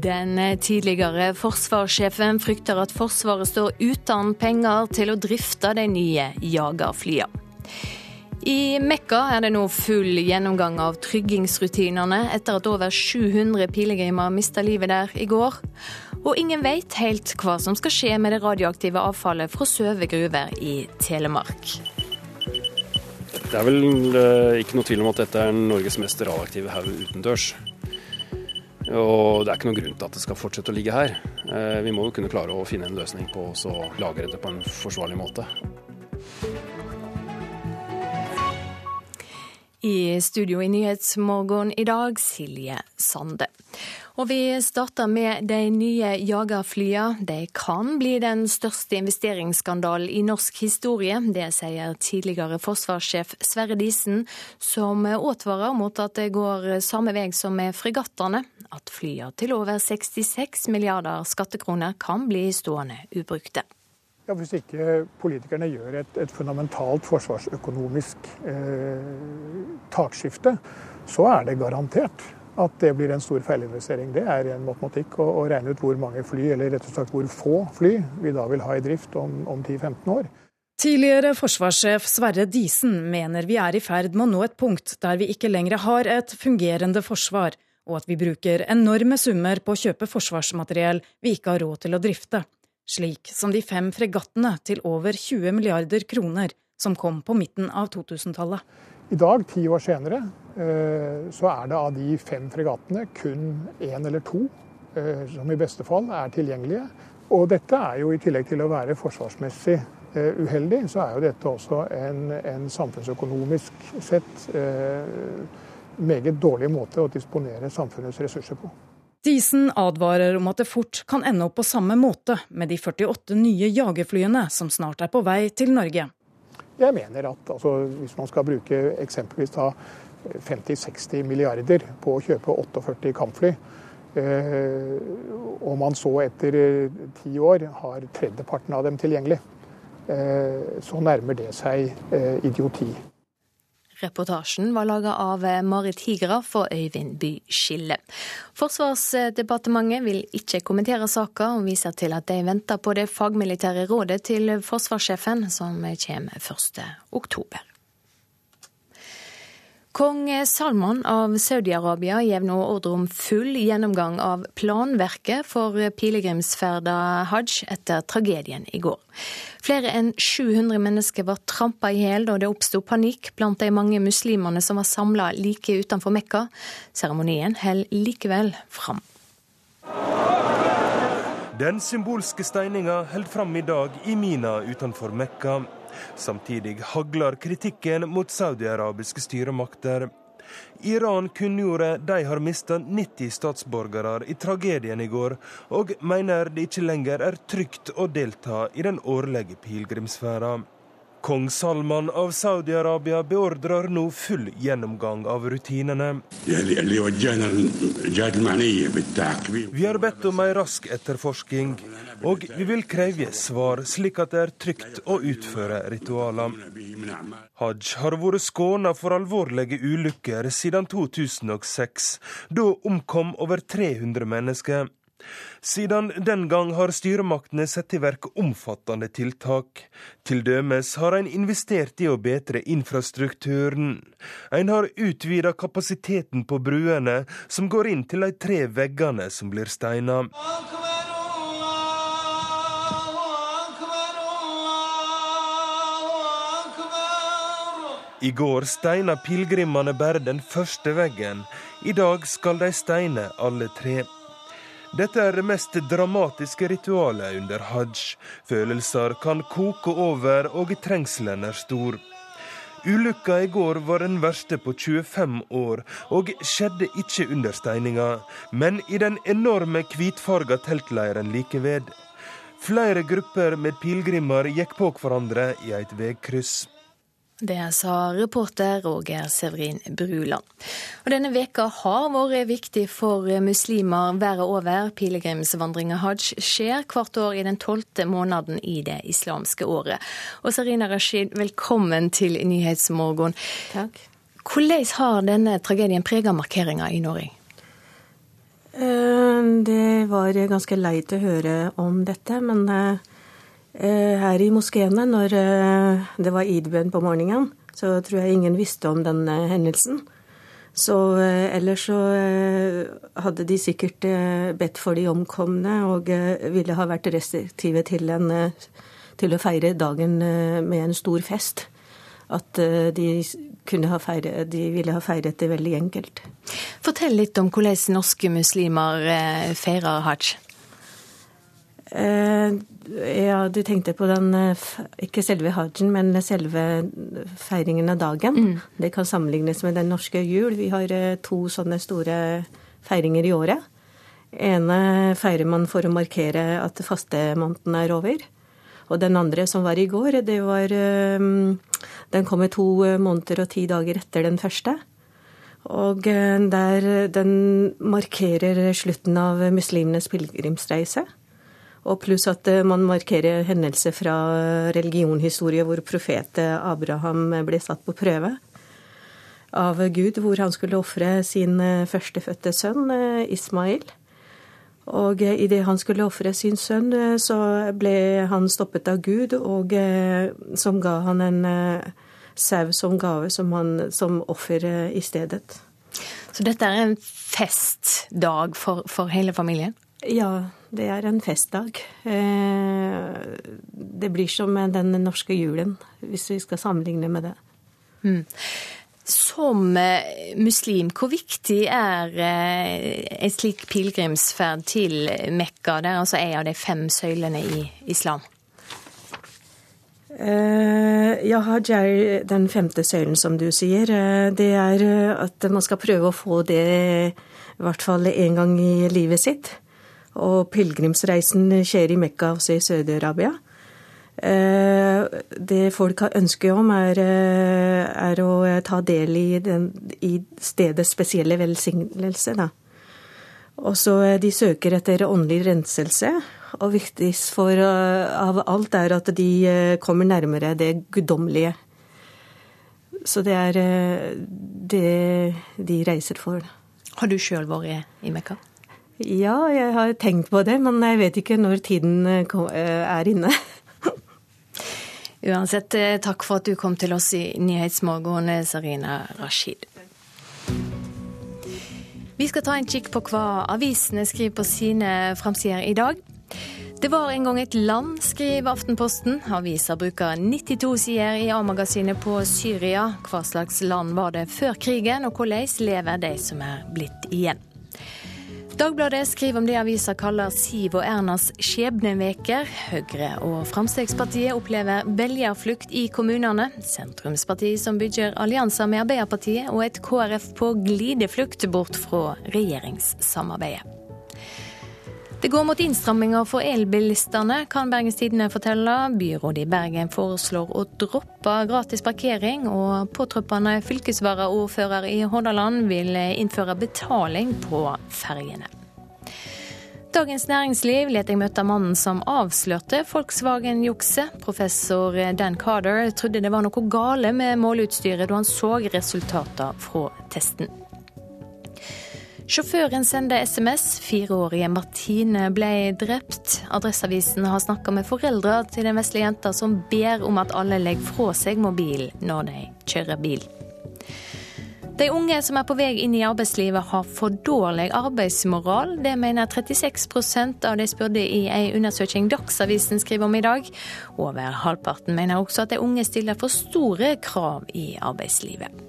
Den tidligere forsvarssjefen frykter at Forsvaret står uten penger til å drifte de nye jagerflyene. I Mekka er det nå full gjennomgang av tryggingsrutinene etter at over 700 pilegrimer mista livet der i går. Og ingen vet helt hva som skal skje med det radioaktive avfallet fra Søve gruver i Telemark. Det er vel eh, ikke noe tvil om at dette er Norges mest radioaktive haug utendørs. Og det er ikke noen grunn til at det skal fortsette å ligge her. Eh, vi må jo kunne klare å finne en løsning på å lagre det på en forsvarlig måte. I studio i Nyhetsmorgen i dag, Silje Sande. Og vi starter med de nye jagerflyene. De kan bli den største investeringsskandalen i norsk historie. Det sier tidligere forsvarssjef Sverre Disen, som advarer mot at det går samme vei som med fregattene. At flyene til over 66 milliarder skattekroner kan bli stående ubrukte. Ja, hvis ikke politikerne gjør et, et fundamentalt forsvarsøkonomisk eh, takskifte, så er det garantert at det blir en stor feilinvestering. Det er en matematikk å, å regne ut hvor mange fly, eller rett og slett hvor få fly, vi da vil ha i drift om, om 10-15 år. Tidligere forsvarssjef Sverre Disen mener vi er i ferd med å nå et punkt der vi ikke lenger har et fungerende forsvar, og at vi bruker enorme summer på å kjøpe forsvarsmateriell vi ikke har råd til å drifte slik som de fem fregattene til over 20 milliarder kroner som kom på midten av 2000-tallet. I dag, ti år senere, eh, så er det av de fem fregattene kun én eller to eh, som i beste fall er tilgjengelige. Og dette er jo i tillegg til å være forsvarsmessig eh, uheldig, så er jo dette også en, en samfunnsøkonomisk sett meget dårlig måte å disponere samfunnets ressurser på. Disen advarer om at det fort kan ende opp på samme måte med de 48 nye jagerflyene som snart er på vei til Norge. Jeg mener at altså, hvis man skal bruke eksempelvis 50-60 milliarder på å kjøpe 48 kampfly, eh, og man så etter eh, ti år har tredjeparten av dem tilgjengelig, eh, så nærmer det seg idioti. Reportasjen var laga av Marit Higraff og Øyvind By Skille. Forsvarsdepartementet vil ikke kommentere saka, og viser til at de venter på det fagmilitære rådet til forsvarssjefen, som kommer 1. Kong Salman av Saudi-Arabia gir nå ordre om full gjennomgang av planverket for pilegrimsferda hajj etter tragedien i går. Flere enn 700 mennesker var trampa i hjel da det oppsto panikk blant de mange muslimene som var samla like utenfor Mekka. Seremonien holder likevel fram. Den symbolske steininga holder fram i dag i Mina utenfor Mekka. Samtidig hagler kritikken mot saudiarabiske styremakter. Iran kunngjorde de har mista 90 statsborgere i tragedien i går, og mener det ikke lenger er trygt å delta i den årlige pilegrimsferda. Kong Salman av Saudi-Arabia beordrer nå full gjennomgang av rutinene. Vi har bedt om ei rask etterforsking, og vi vil kreve svar, slik at det er trygt å utføre ritualer. Hajj har vært skåna for alvorlige ulykker siden 2006. Da omkom over 300 mennesker. Siden den gang har styremaktene satt i verk omfattende tiltak. Til dømes har en investert i å bedre infrastrukturen. En har utvida kapasiteten på bruene, som går inn til de tre veggene som blir steina. I går steina pilegrimene bare den første veggen. I dag skal de steine alle tre. Dette er det mest dramatiske ritualet under hajj. Følelser kan koke over, og trengselen er stor. Ulykka i går var den verste på 25 år, og skjedde ikke under steininga, men i den enorme hvitfarga teltleiren like ved. Flere grupper med pilegrimer gikk på hverandre i et veikryss. Det sa reporter Roger Severin Bruland. Og denne veka har vært viktig for muslimer verden over. Pilegrimsvandringa hajj skjer hvert år i den tolvte måneden i det islamske året. Og Sarina Rashid, velkommen til Nyhetsmorgen. Takk. Hvordan har denne tragedien preget markeringa i Norge? Det var ganske leit å høre om dette, men her i moskeene, når det var id-bønn på morgenen, så tror jeg ingen visste om den hendelsen. Så ellers så hadde de sikkert bedt for de omkomne og ville ha vært restriktive til, en, til å feire dagen med en stor fest at eh, de, feire, de ville ha feiret det veldig enkelt. Fortell litt om hvordan norske muslimer eh, feirer hajj. Eh, ja, du tenkte på den Ikke selve hajjen, men selve feiringen av dagen. Mm. Det kan sammenlignes med den norske jul. Vi har to sånne store feiringer i året. ene feirer man for å markere at fastemåneden er over. Og den andre som var i går, det var Den kommer to eh, måneder og ti dager etter den første. Og eh, der, den markerer slutten av muslimenes pilegrimsreise. Og pluss at eh, man markerer hendelser fra religionhistorie hvor profet Abraham ble satt på prøve av Gud, hvor han skulle ofre sin førstefødte sønn Ismail. Og eh, idet han skulle ofre sin sønn, eh, så ble han stoppet av Gud, og eh, som ga han en sau som gave, som, han, som offer i stedet. Så dette er en festdag for, for hele familien? Ja, det er en festdag. Det blir som den norske julen, hvis vi skal sammenligne med det. Mm. Som eh, muslim, hvor viktig er eh, en slik pilegrimsferd til Mekka? Det er altså en av de fem søylene i islam. Eh, ja, hajj er den femte søylen, som du sier. Det er at man skal prøve å få det i hvert fall én gang i livet sitt. Og pilegrimsreisen skjer i Mekka, også i Saudi-Arabia. Eh, det folk har ønske om, er, eh, er, å ta del i, den, i stedets spesielle velsignelse. Da. Og så eh, De søker etter åndelig renselse. Og viktigst for, av alt er at de kommer nærmere det guddommelige. Så det er det de reiser for. Har du sjøl vært i Mekka? Ja, jeg har tenkt på det, men jeg vet ikke når tiden er inne. Uansett, eh, takk for at du kom til oss i Nyhetsmorgen, eh, Sarina Rashid. Vi skal ta en kikk på hva avisene skriver på sine framsider i dag. Det var en gang et land, skriver Aftenposten. Avisa bruker 92 sider i A-magasinet på Syria. Hva slags land var det før krigen, og hvordan lever de som er blitt igjen? Dagbladet skriver om det avisa kaller Siv og Ernas skjebneveker. Høyre og Fremskrittspartiet opplever velgerflukt i kommunene. Sentrumspartiet som bygger allianser med Arbeiderpartiet, og et KrF på glideflukt bort fra regjeringssamarbeidet. Det går mot innstramminger for elbilistene, kan Bergens Tidende fortelle. Byrådet i Bergen foreslår å droppe gratis parkering, og påtroppende fylkesvaraordfører i Hordaland vil innføre betaling på ferjene. Dagens Næringsliv let jeg møte mannen som avslørte Volkswagen-jukset. Professor Dan Carter trodde det var noe gale med måleutstyret da han så resultatene fra testen. Sjåføren sendte SMS. Fireårige Martine ble drept. Adresseavisen har snakka med foreldre til den vesle jenta som ber om at alle legger fra seg mobilen når de kjører bil. De unge som er på vei inn i arbeidslivet har for dårlig arbeidsmoral. Det mener 36% av de spurte i en undersøking Dagsavisen skriver om i dag. Over halvparten mener også at de unge stiller for store krav i arbeidslivet.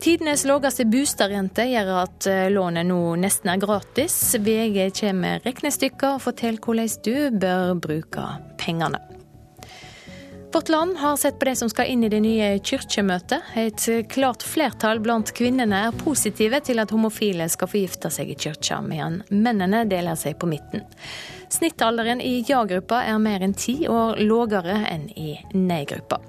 Tidenes laveste bostadrente gjør at eh, lånet nå nesten er gratis. VG kommer med regnestykker og forteller hvordan du bør bruke pengene. Vårt Land har sett på det som skal inn i det nye kirkemøtet. Et klart flertall blant kvinnene er positive til at homofile skal få gifte seg i kirka, mens mennene deler seg på midten. Snittalderen i ja-gruppa er mer enn ti år lavere enn i nei-gruppa.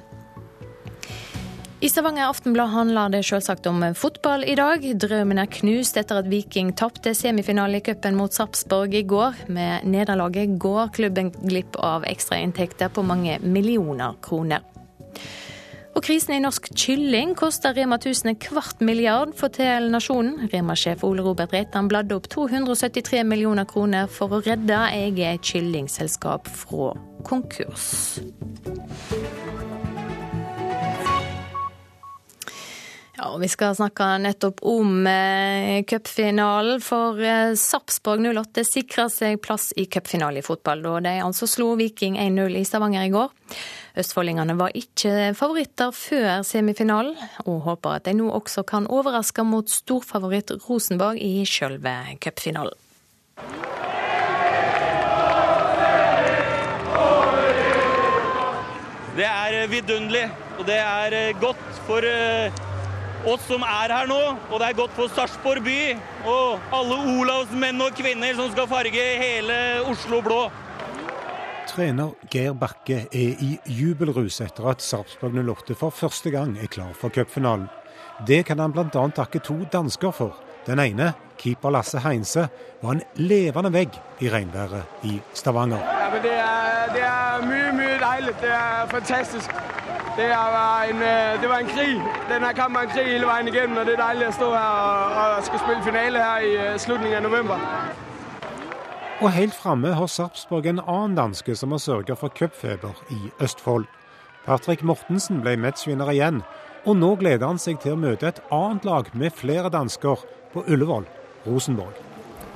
I Stavanger Aftenblad handler det selvsagt om fotball i dag. Drømmen er knust etter at Viking tapte semifinale i cupen mot Sarpsborg i går. Med nederlaget går klubben glipp av ekstrainntekter på mange millioner kroner. Og krisen i norsk kylling koster Rema 1000 en kvart milliard, forteller Nasjonen. Rema-sjef Ole Robert Reitan bladde opp 273 millioner kroner for å redde eget kyllingselskap fra konkurs. Ja, og Vi skal snakke nettopp om eh, cupfinalen, for eh, Sarpsborg 08 sikra seg plass i cupfinale i fotball, da de altså slo Viking 1-0 i Stavanger i går. Østfoldingene var ikke favoritter før semifinalen, og håper at de nå også kan overraske mot storfavoritt Rosenborg i sjølve cupfinalen. Det er vidunderlig, og det er godt for eh, oss som er her nå. Og det er godt for Sarpsborg by og alle Olavs menn og kvinner som skal farge hele Oslo blå. Trener Geir Bakke er i jubelrus etter at Sarpsborg 08 for første gang er klar for cupfinalen. Det kan han bl.a. takke to dansker for. Den ene, keeper Lasse Heinse, var en levende vegg i regnværet i Stavanger. Ja, det, er, det er mye, mye deilig. Det er fantastisk. Det var, en, øh, det var en krig. Denne kampen var en krig hele veien igjennom, og det er deilig å stå her og, og skal spille finale her i slutningen slutten av november. Og helt framme har Sarpsborg en annen danske som har sørga for cupfeber i Østfold. Patrick Mortensen ble matchvinner igjen, og nå gleder han seg til å møte et annet lag med flere dansker på Ullevål, Rosenborg.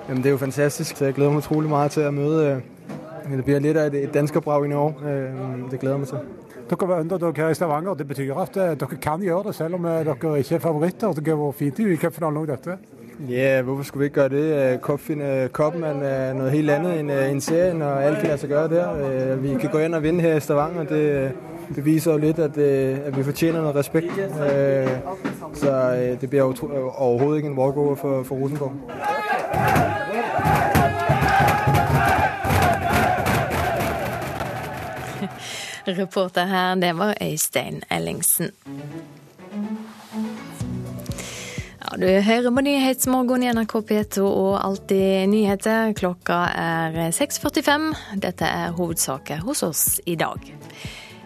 Jamen, det er jo fantastisk, så jeg gleder meg utrolig mye til å møte øh, Det blir litt av et danskerbrag i Norge. Det gleder jeg meg til. Dere var underdog her i Stavanger. Det betyr at eh, dere kan gjøre det, selv om eh, dere ikke er favoritter. Det går fint i cupfinalen òg, dette. Ja, hvorfor skulle vi ikke gjøre det? Koppen er noe helt annet enn en serien, og alt kan lade gjøre der. Vi kan gå inn og vinne her i Stavanger. Det beviser jo litt at, at vi fortjener noe respekt. Så det blir overhodet ikke en walkover for, for Rosenborg. Reporter her, det var Øystein Ellingsen. Ja, du hører på Nyhetsmorgen i NRK P2 og Alltid nyheter. Klokka er 6.45. Dette er hovedsaker hos oss i dag.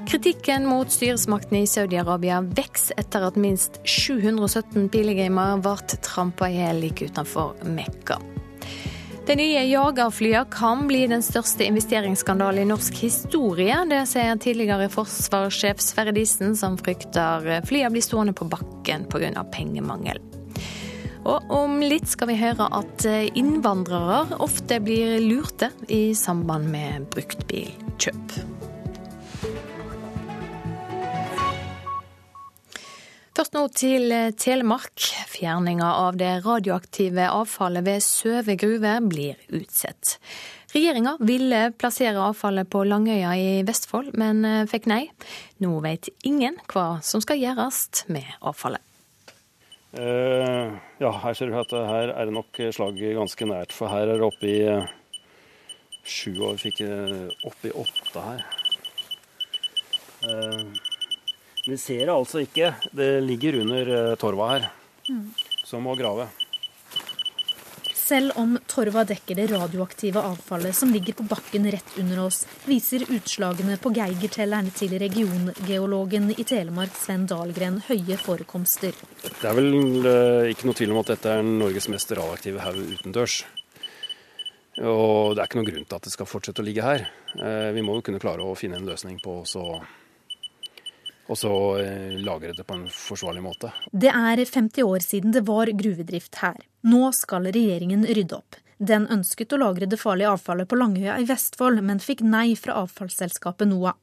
Kritikken mot styresmaktene i Saudi-Arabia vokser etter at minst 717 pilegamer ble trampa i hjel like utenfor Mekka. De nye jagerflyene kan bli den største investeringsskandalen i norsk historie. Det sier tidligere forsvarssjef Sverre Disen, som frykter flyene blir stående på bakken pga. pengemangel. Og om litt skal vi høre at innvandrere ofte blir lurte i samband med bruktbilkjøp. Først nå til eh, Telemark. Fjerninga av det radioaktive avfallet ved Søve gruve blir utsatt. Regjeringa ville plassere avfallet på Langøya i Vestfold, men eh, fikk nei. Nå vet ingen hva som skal gjøres med avfallet. Uh, ja, her ser du at her er det nok slaget ganske nært, for her er det oppe i sju år, fikk oppe i åtte her. Uh, vi ser det altså ikke. Det ligger under eh, torva her, mm. som må grave. Selv om torva dekker det radioaktive avfallet som ligger på bakken rett under oss, viser utslagene på Geigertelleren til regiongeologen i Telemark Sven Dahlgren høye forekomster. Det er vel eh, ikke noe tvil om at dette er Norges mest radioaktive haug utendørs. Og det er ikke noen grunn til at det skal fortsette å ligge her. Eh, vi må jo kunne klare å finne en løsning på så og så eh, lagre det på en forsvarlig måte. Det er 50 år siden det var gruvedrift her. Nå skal regjeringen rydde opp. Den ønsket å lagre det farlige avfallet på Langøya i Vestfold, men fikk nei fra avfallsselskapet NOAH.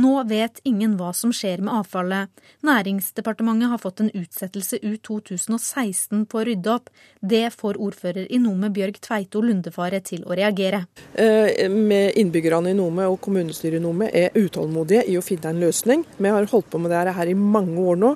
Nå vet ingen hva som skjer med avfallet. Næringsdepartementet har fått en utsettelse ut 2016 på å rydde opp. Det får ordfører i Nome Bjørg Tveito Lundefare til å reagere. Eh, med innbyggerne i Nome og kommunestyret i Nome er utålmodige i å finne en løsning. Vi har holdt på med dette her i mange år nå.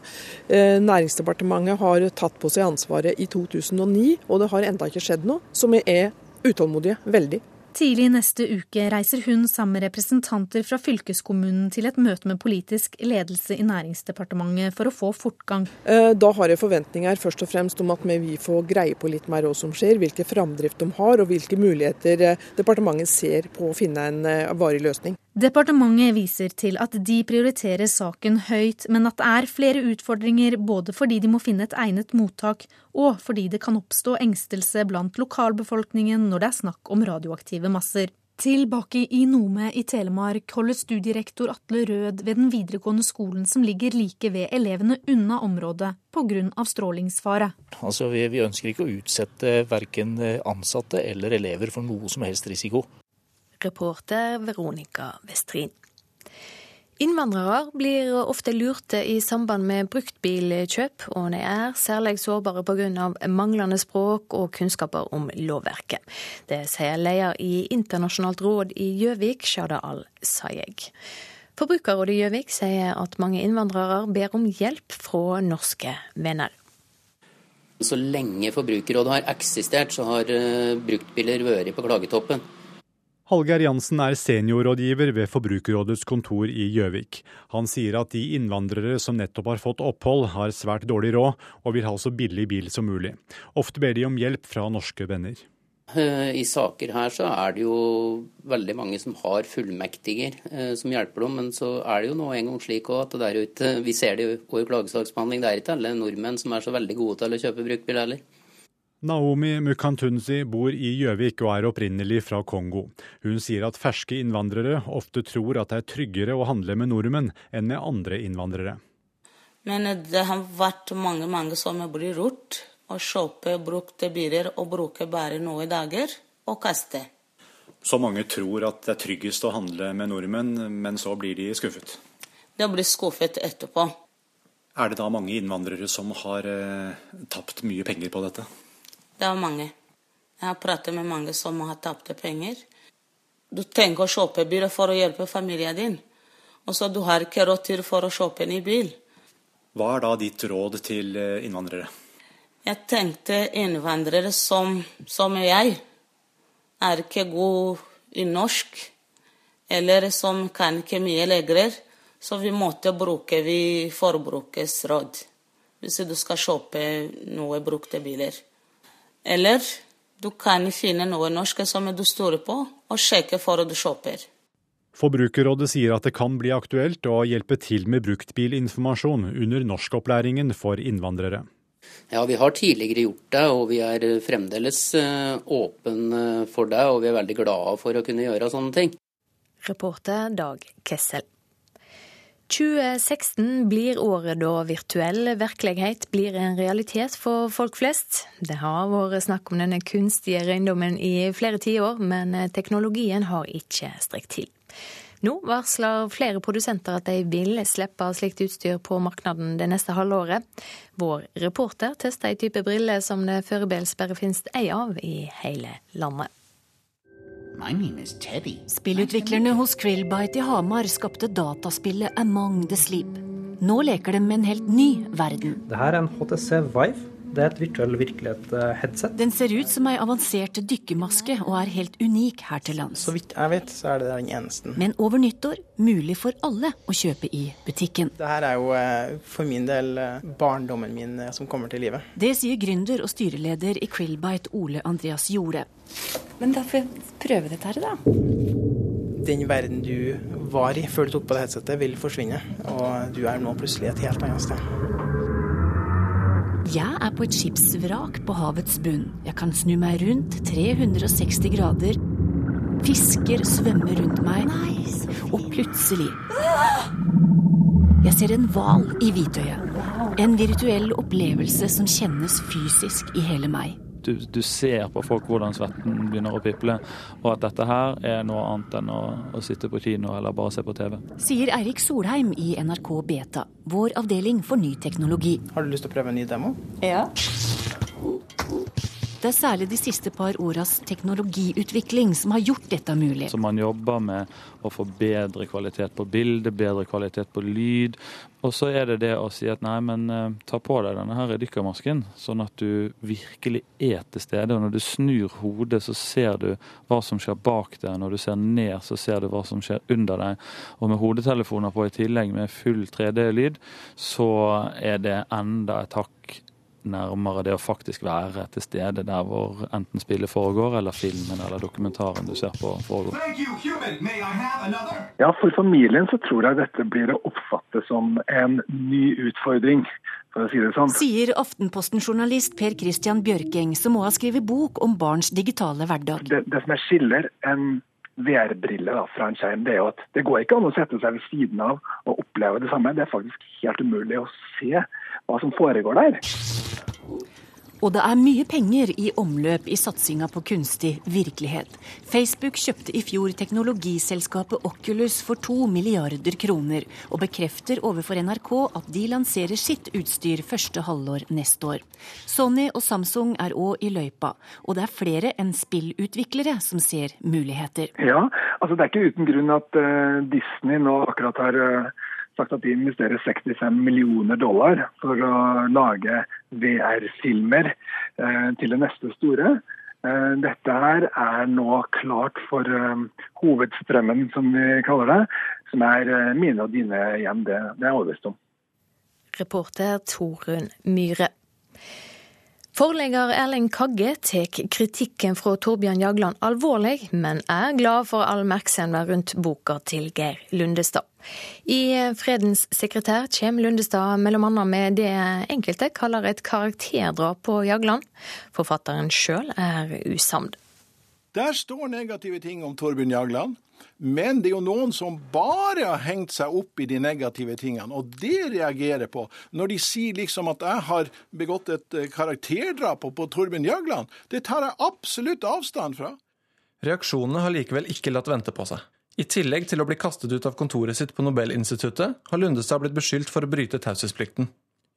Eh, Næringsdepartementet har tatt på seg ansvaret i 2009, og det har enda ikke skjedd noe. Så vi er utålmodige. Veldig. Tidlig neste uke reiser hun sammen med representanter fra fylkeskommunen til et møte med politisk ledelse i Næringsdepartementet for å få fortgang. Eh, da har jeg forventninger først og fremst om at vi får greie på litt mer hva som skjer, hvilken framdrift de har og hvilke muligheter eh, departementet ser på å finne en eh, varig løsning. Departementet viser til at de prioriterer saken høyt, men at det er flere utfordringer både fordi de må finne et egnet mottak, og fordi det kan oppstå engstelse blant lokalbefolkningen når det er snakk om radioaktive masser. Tilbake i Nome i Telemark holder studierektor Atle Rød ved den videregående skolen som ligger like ved elevene unna området pga. strålingsfare. Altså, vi, vi ønsker ikke å utsette verken ansatte eller elever for noe som helst risiko. Reporter Veronica Westrin. Innvandrere blir ofte lurte i samband med bruktbilkjøp, og de er særlig sårbare pga. manglende språk og kunnskaper om lovverket. Det sier leder i Internasjonalt råd i Gjøvik, Shada Al-Sayeg. Forbrukerrådet i Gjøvik sier at mange innvandrere ber om hjelp fra norske venner. Så lenge Forbrukerrådet har eksistert, så har eh, bruktbiler vært på klagetoppen. Hallgeir Jansen er seniorrådgiver ved Forbrukerrådets kontor i Gjøvik. Han sier at de innvandrere som nettopp har fått opphold, har svært dårlig råd, og vil ha så billig bil som mulig. Ofte ber de om hjelp fra norske venner. Eh, I saker her så er det jo veldig mange som har fullmektiger eh, som hjelper dem, men så er det jo nå en gang slik at der ute, vi ser det jo i klagesaksbehandling, det er ikke alle nordmenn som er så veldig gode til å kjøpe bruktbil heller. Naomi Mukantunzi bor i Gjøvik og er opprinnelig fra Kongo. Hun sier at ferske innvandrere ofte tror at det er tryggere å handle med nordmenn enn med andre innvandrere. Men det har vært mange mange som blir lurt å kjøpe brukte biler og bruke bare noen dager og kaste. Så mange tror at det er tryggest å handle med nordmenn, men så blir de skuffet? De blir skuffet etterpå. Er det da mange innvandrere som har eh, tapt mye penger på dette? Det er mange. Jeg har pratet med mange som har tapt penger. Du tenker å kjøpe bil for å hjelpe familien din, og så du har ikke råd til for å kjøpe en bil. Hva er da ditt råd til eh, innvandrere? Jeg tenkte innvandrere som, som jeg er ikke god i norsk, eller som kan ikke mye lenger, så vi måtte bruke vi forbrukets råd hvis du skal kjøpe noe brukte biler. Eller du kan finne noe norsk som du stoler på, og sjekke før du kjøper. Forbrukerrådet sier at det kan bli aktuelt å hjelpe til med bruktbilinformasjon under norskopplæringen for innvandrere. Ja, Vi har tidligere gjort det, og vi er fremdeles eh, åpne for det. Og vi er veldig glade for å kunne gjøre sånne ting. Reporter Dag Kessel. 2016 blir året da virtuell virkelighet blir en realitet for folk flest. Det har vært snakk om denne kunstige røyndommen i flere tiår, men teknologien har ikke strekt til. Nå varsler flere produsenter at de vil slippe slikt utstyr på markedet det neste halvåret. Vår reporter tester ei type briller som det foreløpig bare finnes ei av i hele landet. Spillutviklerne hos Krillbite i Hamar skapte dataspillet Among the Sleep. Nå leker de med en helt ny verden. Dette er en HTC Vive. Det er et virtuell virkelighet-headset. Den ser ut som ei avansert dykkermaske og er helt unik her til lands. Så vidt jeg vet, så er det den eneste. Men over nyttår mulig for alle å kjøpe i butikken. Dette er jo eh, for min del eh, barndommen min eh, som kommer til livet. Det sier gründer og styreleder i Krillbite Ole Andreas Jorde. Men da får jeg prøve dette her, da. Den verden du var i før du tok på deg headsetet, vil forsvinne. Og du er nå plutselig et helt annet sted. Jeg er på et skipsvrak på havets bunn. Jeg kan snu meg rundt 360 grader. Fisker svømmer rundt meg, og plutselig Jeg ser en hval i hvitøyet. En virtuell opplevelse som kjennes fysisk i hele meg du, du, ser på folk hvordan svetten begynner å piple, og at dette her er noe annet enn å, å, sitte på kino eller bare se på TV. Sier Eirik Solheim i NRK Beta, vår avdeling for ny teknologi. Har du lyst til å prøve en ny demo? Ja. Det er særlig de siste par åras teknologiutvikling som har gjort dette mulig. Så man jobber med å få bedre kvalitet på bildet, bedre kvalitet på lyd. Og så er det det å si at nei, men uh, ta på deg denne her dykkermasken, sånn at du virkelig er til stede. Og når du snur hodet, så ser du hva som skjer bak deg. Når du ser ned, så ser du hva som skjer under deg. Og med hodetelefoner på i tillegg, med full 3D-lyd, så er det enda et hakk nærmere det å faktisk være til stede der hvor enten spillet foregår, eller filmen eller dokumentaren du ser på foregår. Ja, For familien så tror jeg dette blir å oppfatte som en ny utfordring. For å si det sånn. Sier Aftenposten-journalist Per Christian Bjørking, som må ha skrevet bok om barns digitale hverdag. Det, det som jeg skiller en VR-brille fra en skjerm, det er jo at det går ikke an å sette seg ved siden av og oppleve det samme. Det er faktisk helt umulig å se hva som foregår der. Og det er mye penger i omløp i satsinga på kunstig virkelighet. Facebook kjøpte i fjor teknologiselskapet Oculus for to milliarder kroner, og bekrefter overfor NRK at de lanserer sitt utstyr første halvår neste år. Sony og Samsung er òg i løypa, og det er flere enn spillutviklere som ser muligheter. Ja, altså det er ikke uten grunn at uh, Disney nå akkurat har uh sagt at de investerer 65 millioner dollar for å lage VR-filmer eh, til det neste store. Eh, dette her er nå klart for eh, hovedstrømmen, som vi kaller det. Som er mine og dine hjem. Det, det er jeg overbevist om. Reporter Torunn Myhre. Forlegger Erling Kagge tar kritikken fra Torbjørn Jagland alvorlig, men er glad for all oppmerksomhet rundt boka til Geir Lundestad. I Fredens sekretær kommer Lundestad bl.a. med det enkelte kaller et karakterdrap på Jagland. Forfatteren sjøl er usamd. Der står negative ting om Torbjørn Jagland. Men det er jo noen som bare har hengt seg opp i de negative tingene, og det reagerer på. Når de sier liksom at jeg har begått et eh, karakterdrap på Torbjørn Jagland, det tar jeg absolutt avstand fra. Reaksjonene har likevel ikke latt vente på seg. I tillegg til å bli kastet ut av kontoret sitt på Nobelinstituttet, har Lundestad blitt beskyldt for å bryte taushetsplikten.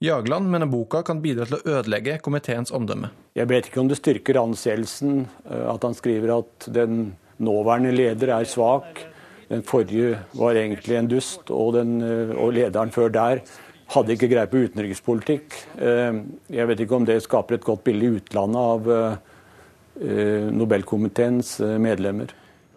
Jagland mener boka kan bidra til å ødelegge komiteens omdømme. Jeg vet ikke om det styrker anseelsen eh, at han skriver at den nåværende leder er svak. Den forrige var egentlig en dust, og, den, eh, og lederen før der hadde ikke greie på utenrikspolitikk. Eh, jeg vet ikke om det skaper et godt bilde i utlandet av eh, Nobelkomiteens medlemmer.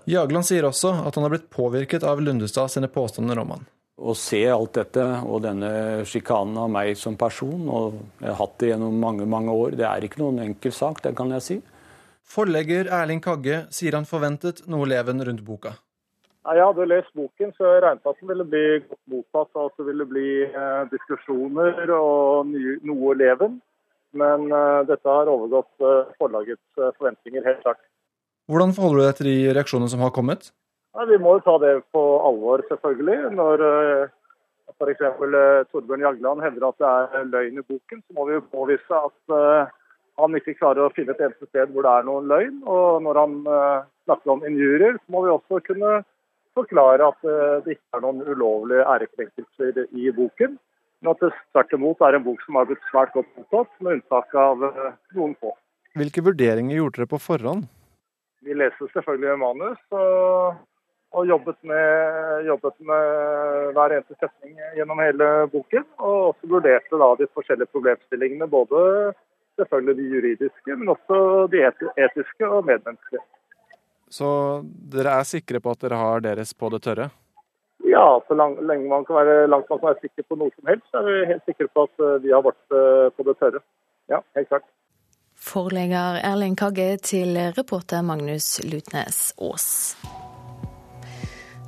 Jagland sier også at han har blitt påvirket av Lundestad sine påstander om han. Å se alt dette og denne sjikanen av meg som person, og jeg har hatt det gjennom mange mange år, det er ikke noen enkel sak, det kan jeg si. Forlegger Erling Kagge sier han forventet noe leven rundt boka. Jeg hadde lest boken, så jeg regnet at den ville bli godt mottatt. At det ville bli eh, diskusjoner og noe leven. Men eh, dette har overgått eh, forlagets forventninger, helt klart. Hvordan forholder du deg til de reaksjonene som har kommet? Ja, vi må jo ta det på alvor, selvfølgelig. Når f.eks. Torbjørn Jagland hevder at det er løgn i boken, så må vi jo påvise at han ikke klarer å finne et eneste sted hvor det er noen løgn. Og når han uh, snakker om injurier, så må vi også kunne forklare at uh, det ikke er noen ulovlige ærekrenkelser i boken. Men at det tvert imot er en bok som har blitt svært godt mottatt, med unntak av uh, noen få. Hvilke vurderinger gjorde dere på forhånd? Vi leste selvfølgelig manus. og og jobbet med, jobbet med, hver eneste setning gjennom hele boken. Og også vurderte da de forskjellige problemstillingene, både selvfølgelig de juridiske, men også de etiske og medmenneskelige. Så dere er sikre på at dere har deres på det tørre? Ja, så lang, lenge man kan være, langt man kan være sikker på noe som helst, så er vi helt sikre på at eh, vi har vårt eh, på det tørre. Ja, helt klart. Forlegger Erling Kagge til reporter Magnus Lutnes Aas.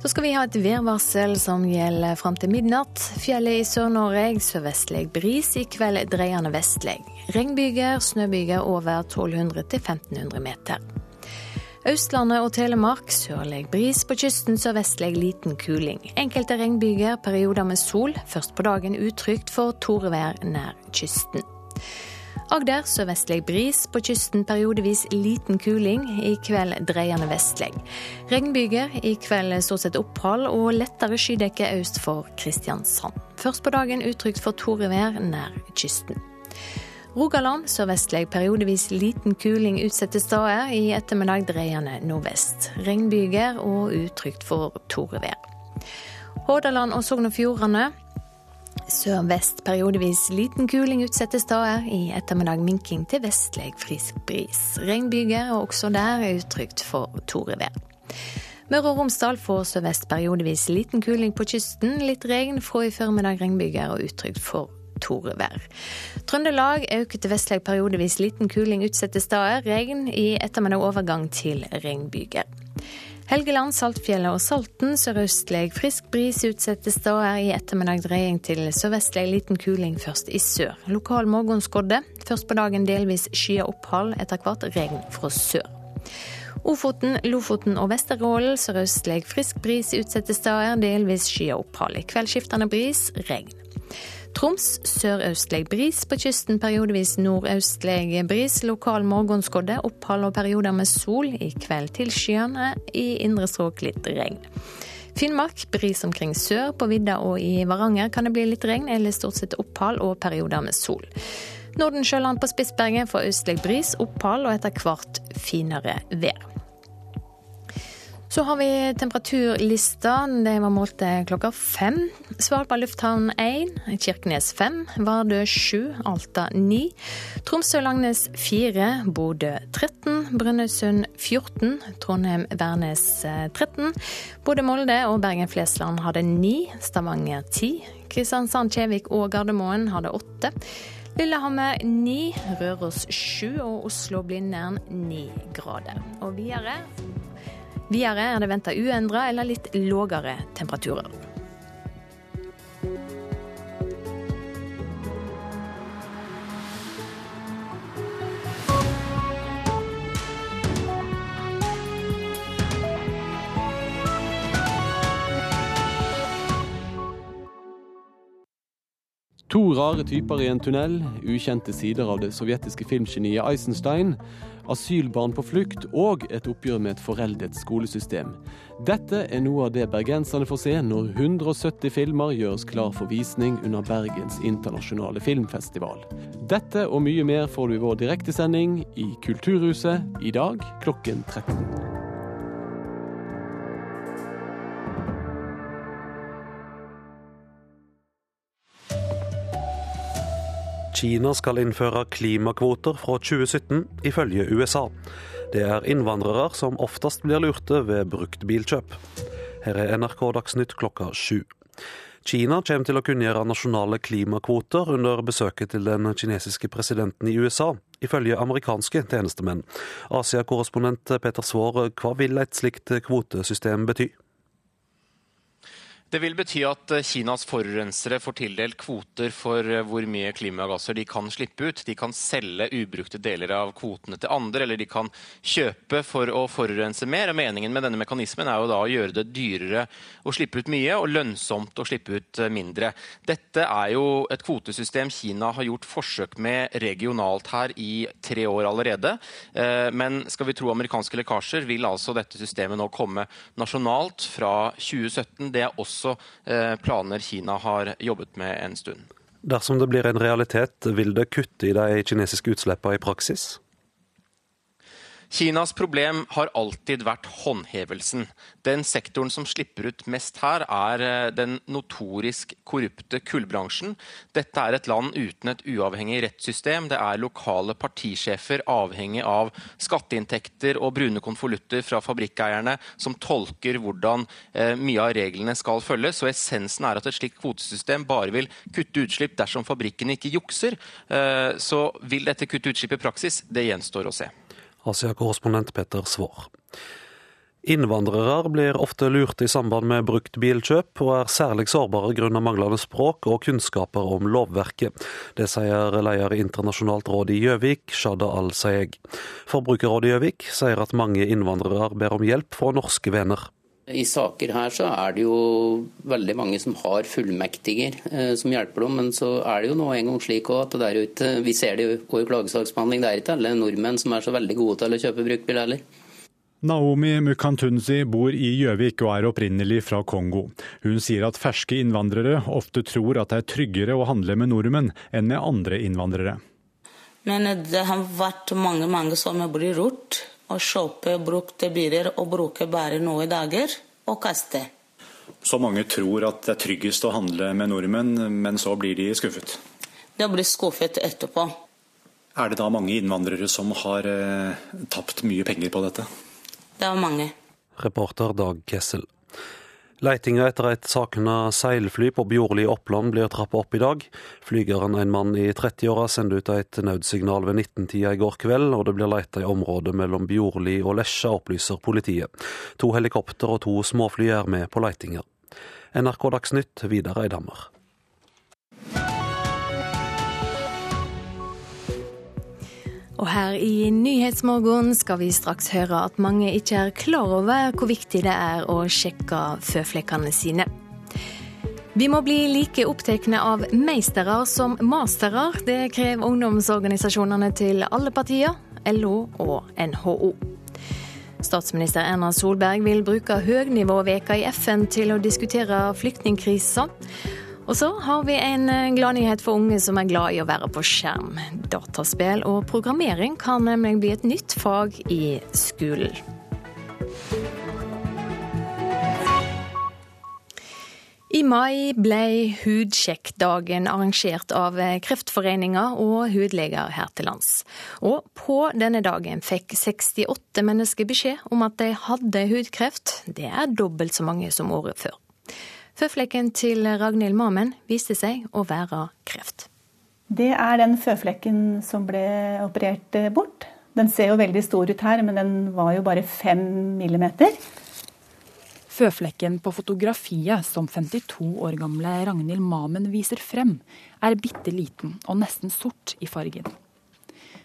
Så skal vi ha et værvarsel som gjelder fram til midnatt. Fjellet i Sør-Norge sørvestlig bris, i kveld dreiende vestlig. Regnbyger, snøbyger over 1200-1500 meter. Østlandet og Telemark sørlig bris, på kysten sørvestlig liten kuling. Enkelte regnbyger, perioder med sol. Først på dagen utrygt for torvær nær kysten. Agder sørvestlig bris, på kysten periodevis liten kuling. I kveld dreiende vestlig. Regnbyger, i kveld stort sett opphold og lettere skydekke øst for Kristiansand. Først på dagen utrygt for torevær nær kysten. Rogaland sørvestlig periodevis liten kuling utsatte steder. I ettermiddag dreiende nordvest. Regnbyger og utrygt for torevær. Hordaland og Sogn og Fjordane Sør-vest periodevis liten kuling utsatte steder. I ettermiddag minking til vestlig frisk bris. Regnbyger, og også der er utrygt for torevær. Møre og Romsdal får sørvest periodevis liten kuling på kysten. Litt regn, fra i formiddag regnbyger og utrygt for torevær. Trøndelag øker til vestlig periodevis liten kuling utsatte steder. Regn i ettermiddag overgang til regnbyger. Helgeland, Saltfjellet og Salten sørøstlig frisk bris utsatte steder. I ettermiddag dreying til sørvestlig liten kuling først i sør. Lokal morgenskodde. Først på dagen delvis skyet opphold, etter hvert regn fra sør. Ofoten, Lofoten og Vesterålen sørøstlig frisk bris utsatte steder, delvis skyet opphold. I kveld skiftende bris, regn. Troms sørøstlig bris, på kysten periodevis nordøstlig bris. Lokal morgenskodde, opphold og perioder med sol. I kveld tilskyende, i indre strøk litt regn. Finnmark bris omkring sør. På vidda og i Varanger kan det bli litt regn eller stort sett opphold og perioder med sol. Nordensjøland på Spitsbergen får østlig bris, opphold og etter hvert finere vær. Så har vi temperaturlista. De var målt klokka fem. Svalbard lufthavn 1, Kirkenes 5, Vardø 7, Alta 9, Tromsø-Langnes 4, Bodø 13, Brønnøysund 14, Trondheim-Værnes 13, Bodø-Molde og Bergen-Flesland hadde 9, Stavanger 10, Kristiansand, Kjevik og Gardermoen hadde 8. Lillehammer 9, Røros 7 og Oslo-Blindern 9 grader. Og videre Videre er det venta uendra eller litt lågere temperaturer. To rare typer i en tunnel, ukjente sider av det sovjetiske filmgeniet Eisenstein, asylbarn på flukt og et oppgjør med et foreldet skolesystem. Dette er noe av det bergenserne får se når 170 filmer gjøres klar for visning under Bergens internasjonale filmfestival. Dette og mye mer får du i vår direktesending i Kulturhuset i dag klokken 13. Kina skal innføre klimakvoter fra 2017, ifølge USA. Det er innvandrere som oftest blir lurte ved bruktbilkjøp. Her er NRK Dagsnytt klokka sju. Kina kommer til å kunngjøre nasjonale klimakvoter under besøket til den kinesiske presidenten i USA, ifølge amerikanske tjenestemenn. Asia-korrespondent Peter Svaar, hva vil et slikt kvotesystem bety? Det vil bety at eh, Kinas forurensere får tildelt kvoter for eh, hvor mye klimagasser de kan slippe ut. De kan selge ubrukte deler av kvotene til andre, eller de kan kjøpe for å forurense mer. Og meningen med denne mekanismen er jo da å gjøre det dyrere å slippe ut mye og lønnsomt å slippe ut eh, mindre. Dette er jo et kvotesystem Kina har gjort forsøk med regionalt her i tre år allerede. Men skal vi tro amerikanske lekkasjer, vil altså dette systemet nå komme nasjonalt fra 2017. Det er også også eh, planer Kina har jobbet med en stund. Dersom det blir en realitet, vil det kutte i de kinesiske utslippene i praksis? Kinas problem har alltid vært håndhevelsen. Den sektoren som slipper ut mest her, er eh, den notorisk korrupte kullbransjen. Dette er et land uten et uavhengig rettssystem. Det er lokale partisjefer avhengig av skatteinntekter og brune konvolutter fra fabrikkeierne som tolker hvordan eh, mye av reglene skal følges. Og essensen er at et slikt kvotesystem bare vil kutte utslipp dersom fabrikkene ikke jukser. Eh, så vil dette kutte utslipp i praksis? Det gjenstår å se. Asia-korrespondent Petter Svaar. Innvandrere blir ofte lurt i samband med bruktbilkjøp, og er særlig sårbare grunnet manglende språk og kunnskaper om lovverket. Det sier leder i Internasjonalt råd i Gjøvik, Shada Al-Sayeg. Forbrukerrådet i Gjøvik sier at mange innvandrere ber om hjelp fra norske venner. I saker her så er det jo veldig mange som har fullmektiger eh, som hjelper dem, men så er det jo nå en gang slik at det der ute, vi ser det jo i klagesaksbehandling, det er ikke alle nordmenn som er så veldig gode til å kjøpe bruktbil heller. Naomi Mukantunzi bor i Gjøvik og er opprinnelig fra Kongo. Hun sier at ferske innvandrere ofte tror at det er tryggere å handle med nordmenn enn med andre innvandrere. Men det har vært mange, mange som blir lurt å kjøpe brukte biler og bruke bare noen dager og kaste. Så mange tror at det er tryggest å handle med nordmenn, men så blir de skuffet? De blir skuffet etterpå. Er det da mange innvandrere som har eh, tapt mye penger på dette? Det er mange. Reporter Dag Kessel. Leitinga etter et savna seilfly på Bjorli i Oppland blir trappa opp i dag. Flygeren, en mann i 30-åra, sendte ut et nødsignal ved 19-tida i går kveld, og det blir leita i området mellom Bjorli og Lesja, opplyser politiet. To helikopter og to småfly er med på leitinga. NRK Dagsnytt, Vidar Eidhammer. Og her i Nyhetsmorgen skal vi straks høre at mange ikke er klar over hvor viktig det er å sjekke føflekkene sine. Vi må bli like opptatt av meistere som mastere. Det krever ungdomsorganisasjonene til alle partier, LO og NHO. Statsminister Erna Solberg vil bruke høgnivåveka i FN til å diskutere flyktningkrisa. Og så har vi en eh, gladnyhet for unge som er glad i å være på skjerm. Dataspill og programmering kan nemlig bli et nytt fag i skolen. I mai ble Hudsjekkdagen arrangert av Kreftforeninga og hudleger her til lands. Og på denne dagen fikk 68 mennesker beskjed om at de hadde hudkreft. Det er dobbelt så mange som året før. Føflekken til Ragnhild Mamen viste seg å være kreft. Det er den føflekken som ble operert bort. Den ser jo veldig stor ut her, men den var jo bare fem millimeter. Føflekken på fotografiet som 52 år gamle Ragnhild Mamen viser frem, er bitte liten og nesten sort i fargen.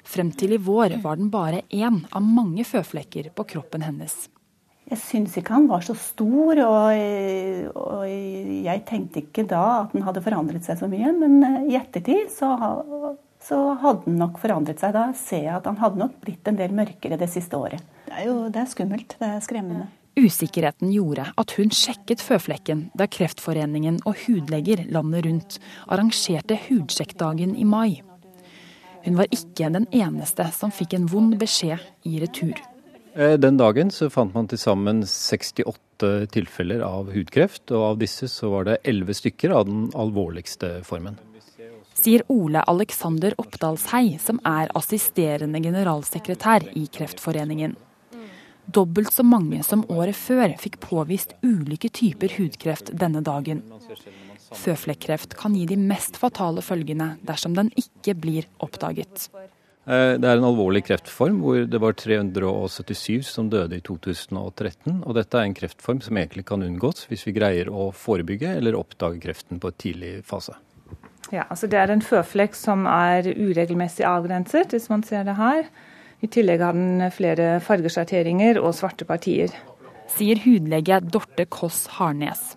Frem til i vår var den bare én av mange føflekker på kroppen hennes. Jeg syns ikke han var så stor, og, og, jeg tenkte ikke da at han hadde forandret seg så mye. Men i ettertid så, så hadde han nok forandret seg. Da ser jeg at han hadde nok blitt en del mørkere det siste året. Det er jo det er skummelt. Det er skremmende. Usikkerheten gjorde at hun sjekket føflekken da Kreftforeningen og hudleger landet rundt arrangerte hudsjekkdagen i mai. Hun var ikke den eneste som fikk en vond beskjed i retur. Eh, den dagen så fant man til sammen 68 tilfeller av hudkreft, og av disse så var det 11 stykker av den alvorligste formen. Sier Ole Alexander Oppdalshei, som er assisterende generalsekretær i Kreftforeningen. Dobbelt så mange som året før fikk påvist ulike typer hudkreft denne dagen. Føflekkreft kan gi de mest fatale følgene dersom den ikke blir oppdaget. Eh, det er en alvorlig kreftform hvor det var 377 som døde i 2013. Og dette er en kreftform som egentlig kan unngås hvis vi greier å forebygge eller oppdage kreften på et tidlig fase. Ja, altså Det er en føflekk som er uregelmessig avgrenset, hvis man ser det her. I tillegg har den flere fargesjatteringer og svarte partier. Sier hudlege Dorte Koss Harnes.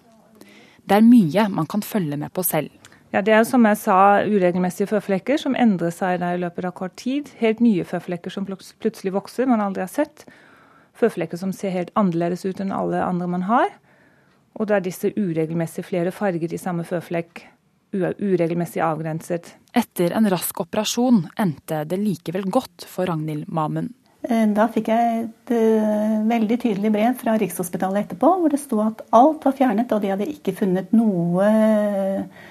Det er mye man kan følge med på selv. Ja, Det er som jeg sa, uregelmessige føflekker som endrer seg i løpet av kort tid. Helt nye føflekker som plutselig vokser, man aldri har sett. Føflekker som ser helt annerledes ut enn alle andre man har. Og det er disse uregelmessige flere farger i samme føflekk, uregelmessig avgrenset. Etter en rask operasjon endte det likevel godt for Ragnhild Mamen. Eh, da fikk jeg et uh, veldig tydelig brev fra Rikshospitalet etterpå, hvor det sto at alt var fjernet, og de hadde ikke funnet noe Eh,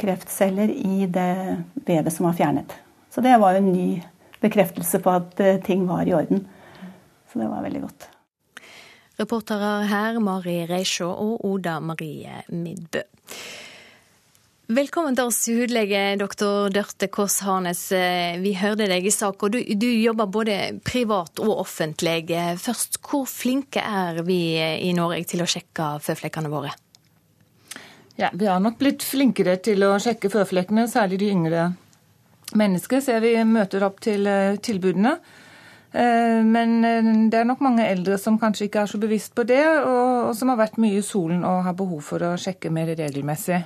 kreftceller i det vevet som var fjernet. Så det var en ny bekreftelse på at eh, ting var i orden. Så det var veldig godt. Reportere her Mari Reisjå og Oda Marie Midbø. Velkommen til oss, hudlege doktor Dørte Kåss Harnes. Eh, vi hørte deg i sak, og du, du, jobber både privat og offentlig. Først, hvor flinke er vi i Norge til å sjekke føflekkene våre? Ja, Vi har nok blitt flinkere til å sjekke føflekkene, særlig de yngre mennesker. Ser vi møter opp til eh, tilbudene. Eh, men eh, det er nok mange eldre som kanskje ikke er så bevisst på det, og som har vært mye i solen og har behov for å sjekke mer regelmessig.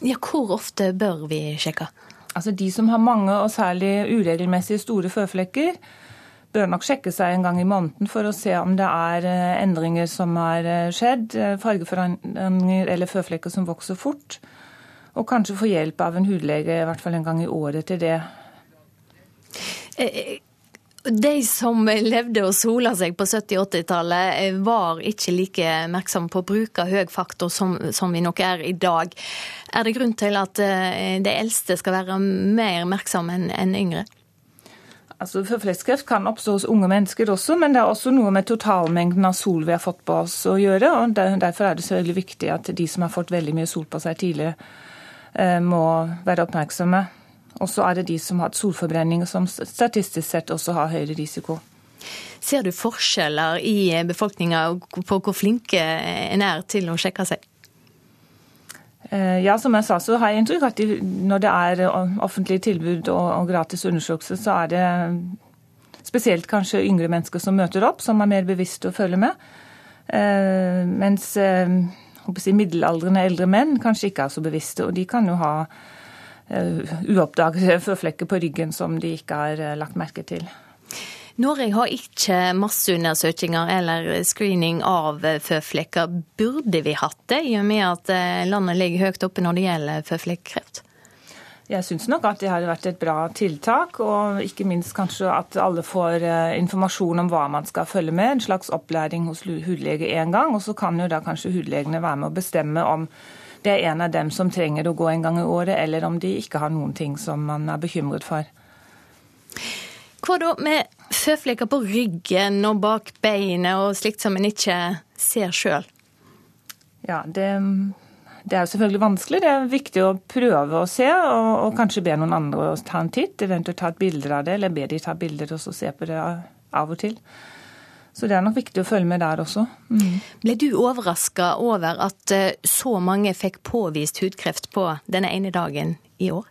Ja, Hvor ofte bør vi sjekke? Altså De som har mange og særlig uregelmessige store føflekker, bør nok sjekke seg en gang i måneden for å se om det er eh, endringer som har eh, skjedd, eh, fargeforandringer eller føflekker som vokser fort. Og kanskje få hjelp av en hudlege i hvert fall en gang i året til det. De som levde og sola seg på 70-80-tallet, var ikke like merksomme på å bruke høy faktor som, som, vi nok er i dag. Er det grunn til at de eldste skal være mer merksomme enn yngre? Altså, Føflekkreft kan oppstå hos unge mennesker også, men det er også noe med totalmengden av sol vi har fått på oss å gjøre. og Derfor er det så veldig viktig at de som har fått veldig mye sol på seg tidligere, eh, må være oppmerksomme. Og så er det de som har hatt solforbrenning, som statistisk sett også har høyere risiko. Ser du forskjeller i befolkninga på hvor flinke en er til å sjekke seg? Eh, ja, som jeg sa, så har jeg inntrykk at når det er eh, offentlige tilbud og, gratis undersøkelse, så er det spesielt kanskje yngre mennesker som møter opp, som er mer bevisste og følger med. Eh, mens si, middelaldrende eldre menn kanskje ikke er så bevisste, og de kan jo ha uoppdagede føflekker på ryggen som de ikke har lagt merke til. Norge har ikke masseundersøkelser eller screening av føflekker. Burde vi hatt det, i og med at eh, landet ligger høyt oppe når det gjelder føflekkreft? Jeg syns nok at det har vært et bra tiltak, og ikke minst kanskje at alle får eh, informasjon om hva man skal følge med. En slags opplæring hos hudlege én gang, og så kan jo da kanskje hudlegene være med å bestemme om det er en av dem som trenger å gå en gang i året, eller om de ikke har noen ting som man er bekymret for. Hva da med føflekker på ryggen og bak beinet og slikt som en ikke ser sjøl? Ja, det, det, er jo selvfølgelig vanskelig. Det er viktig å prøve å se, og, og kanskje be noen andre å ta en titt. Eventuelt ta et bilde av det, eller be de ta bilder og så se på det av og til. Så det er nok viktig å følge med der også. Mm. Ble du overraska over at eh, så mange fikk påvist hudkreft på denne ene dagen i år?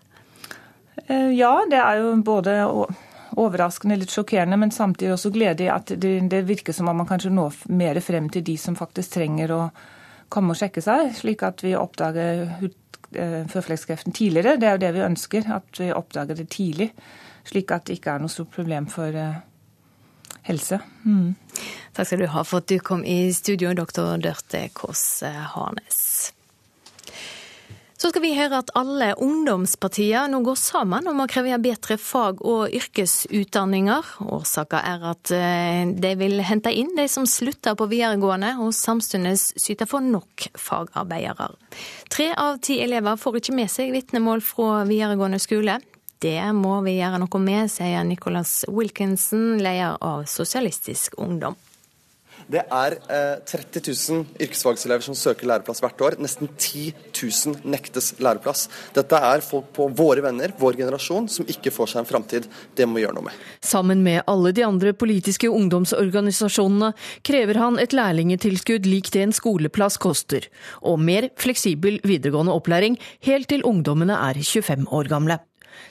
Eh, ja, det er jo både overraskende, litt sjokkerende, men samtidig også gledelig at det, det, virker som om man kanskje når mer frem til de som faktisk trenger å komme og sjekke seg, slik at vi oppdager føflekkreften tidligere. Det er jo det vi ønsker, at vi oppdager det tidlig, slik at det ikke er noe stort problem for uh, helse. Mm. Takk skal du ha for at du kom i studio, doktor Dørte Kåss Harnes. Så skal vi høre at alle ungdomspartier nå går sammen om å kreve bedre fag- og yrkesutdanninger. Årsaken er at eh, de vil hente inn de som slutter på videregående, og samtidig syte for nok fagarbeidere. Tre av ti elever får ikke med seg vitnemål fra videregående skole. Det må vi gjøre noe med, sier Nicholas Wilkinson, leder av Sosialistisk Ungdom. Det er eh, 30 000 yrkesfagselever som søker læreplass hvert år. Nesten 10 000 nektes læreplass. Dette er folk på våre venner, vår generasjon, som ikke får seg en framtid. Det må vi gjøre noe med. Sammen med alle de andre politiske ungdomsorganisasjonene krever han et lærlingetilskudd lik det en skoleplass koster, og mer fleksibel videregående opplæring helt til ungdommene er 25 år gamle.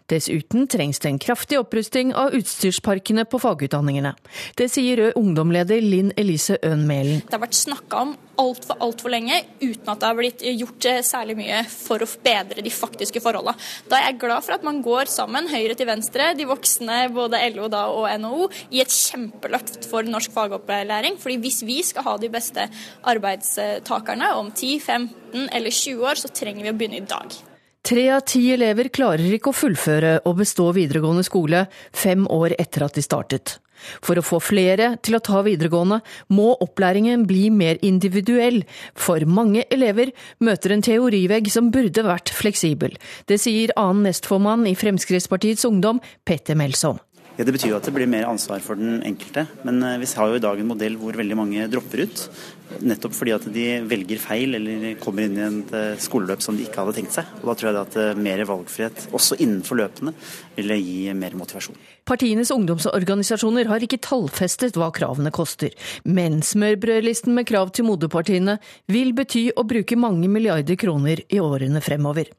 Dessuten trengs det en kraftig opprusting av utstyrsparkene på fagutdanningene. Det sier Rød ungdomleder Linn Elise Øhn Mælen. Det har vært snakka om altfor altfor lenge uten at det har blitt gjort eh, særlig mye for å bedre de faktiske forholdene. Da er jeg glad for at man går sammen, høyre til venstre, de voksne, både LO og NHO, i et kjempeløft for norsk fagopplæring. Fordi hvis vi skal ha de beste arbeidstakerne om 10, 15 eller 20 år, så trenger vi å begynne i dag. Tre av ti elever klarer ikke å fullføre og bestå videregående skole fem år etter at de startet. For å få flere til å ta videregående, må opplæringen bli mer individuell, for mange elever møter en teorivegg som burde vært fleksibel. Det sier annen nestformann i Fremskrittspartiets Ungdom, Petter Melsom. Ja, Det betyr jo at det blir mer ansvar for den enkelte. Men eh, vi har jo i dag en modell hvor veldig mange dropper ut. Nettopp fordi at de velger feil eller kommer inn i et eh, skoleløp som de ikke hadde tenkt seg. Og Da tror jeg at eh, mer valgfrihet, også innenfor løpene, ville gi mer motivasjon. Partienes ungdomsorganisasjoner har ikke tallfestet hva kravene koster, men smørbrødlisten med krav til moderpartiene vil bety å bruke mange milliarder kroner i årene fremover.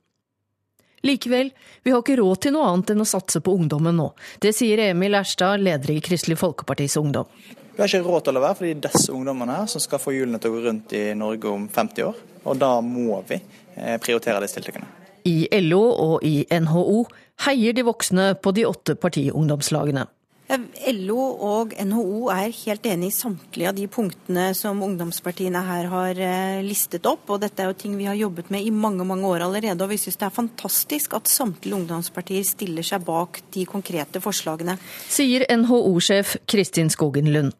Likevel, vi har ikke råd til noe annet enn å satse på ungdommen nå. Det sier Emil Erstad, leder i Kristelig Folkepartis Ungdom. Vi har ikke råd til å være, er disse ungdommene her som skal få hjulene til å gå rundt i Norge om 50 år. Og da må vi eh, prioritere disse tiltakene. I LO og i NHO heier de voksne på de åtte partiungdomslagene. LO og NHO er helt enig i samtlige av de punktene som ungdomspartiene her har eh, listet opp. og Dette er jo ting vi har jobbet med i mange mange år allerede. og Vi syns det er fantastisk at samtlige ungdomspartier stiller seg bak de konkrete forslagene. Sier NHO-sjef Kristin Skogen Lund.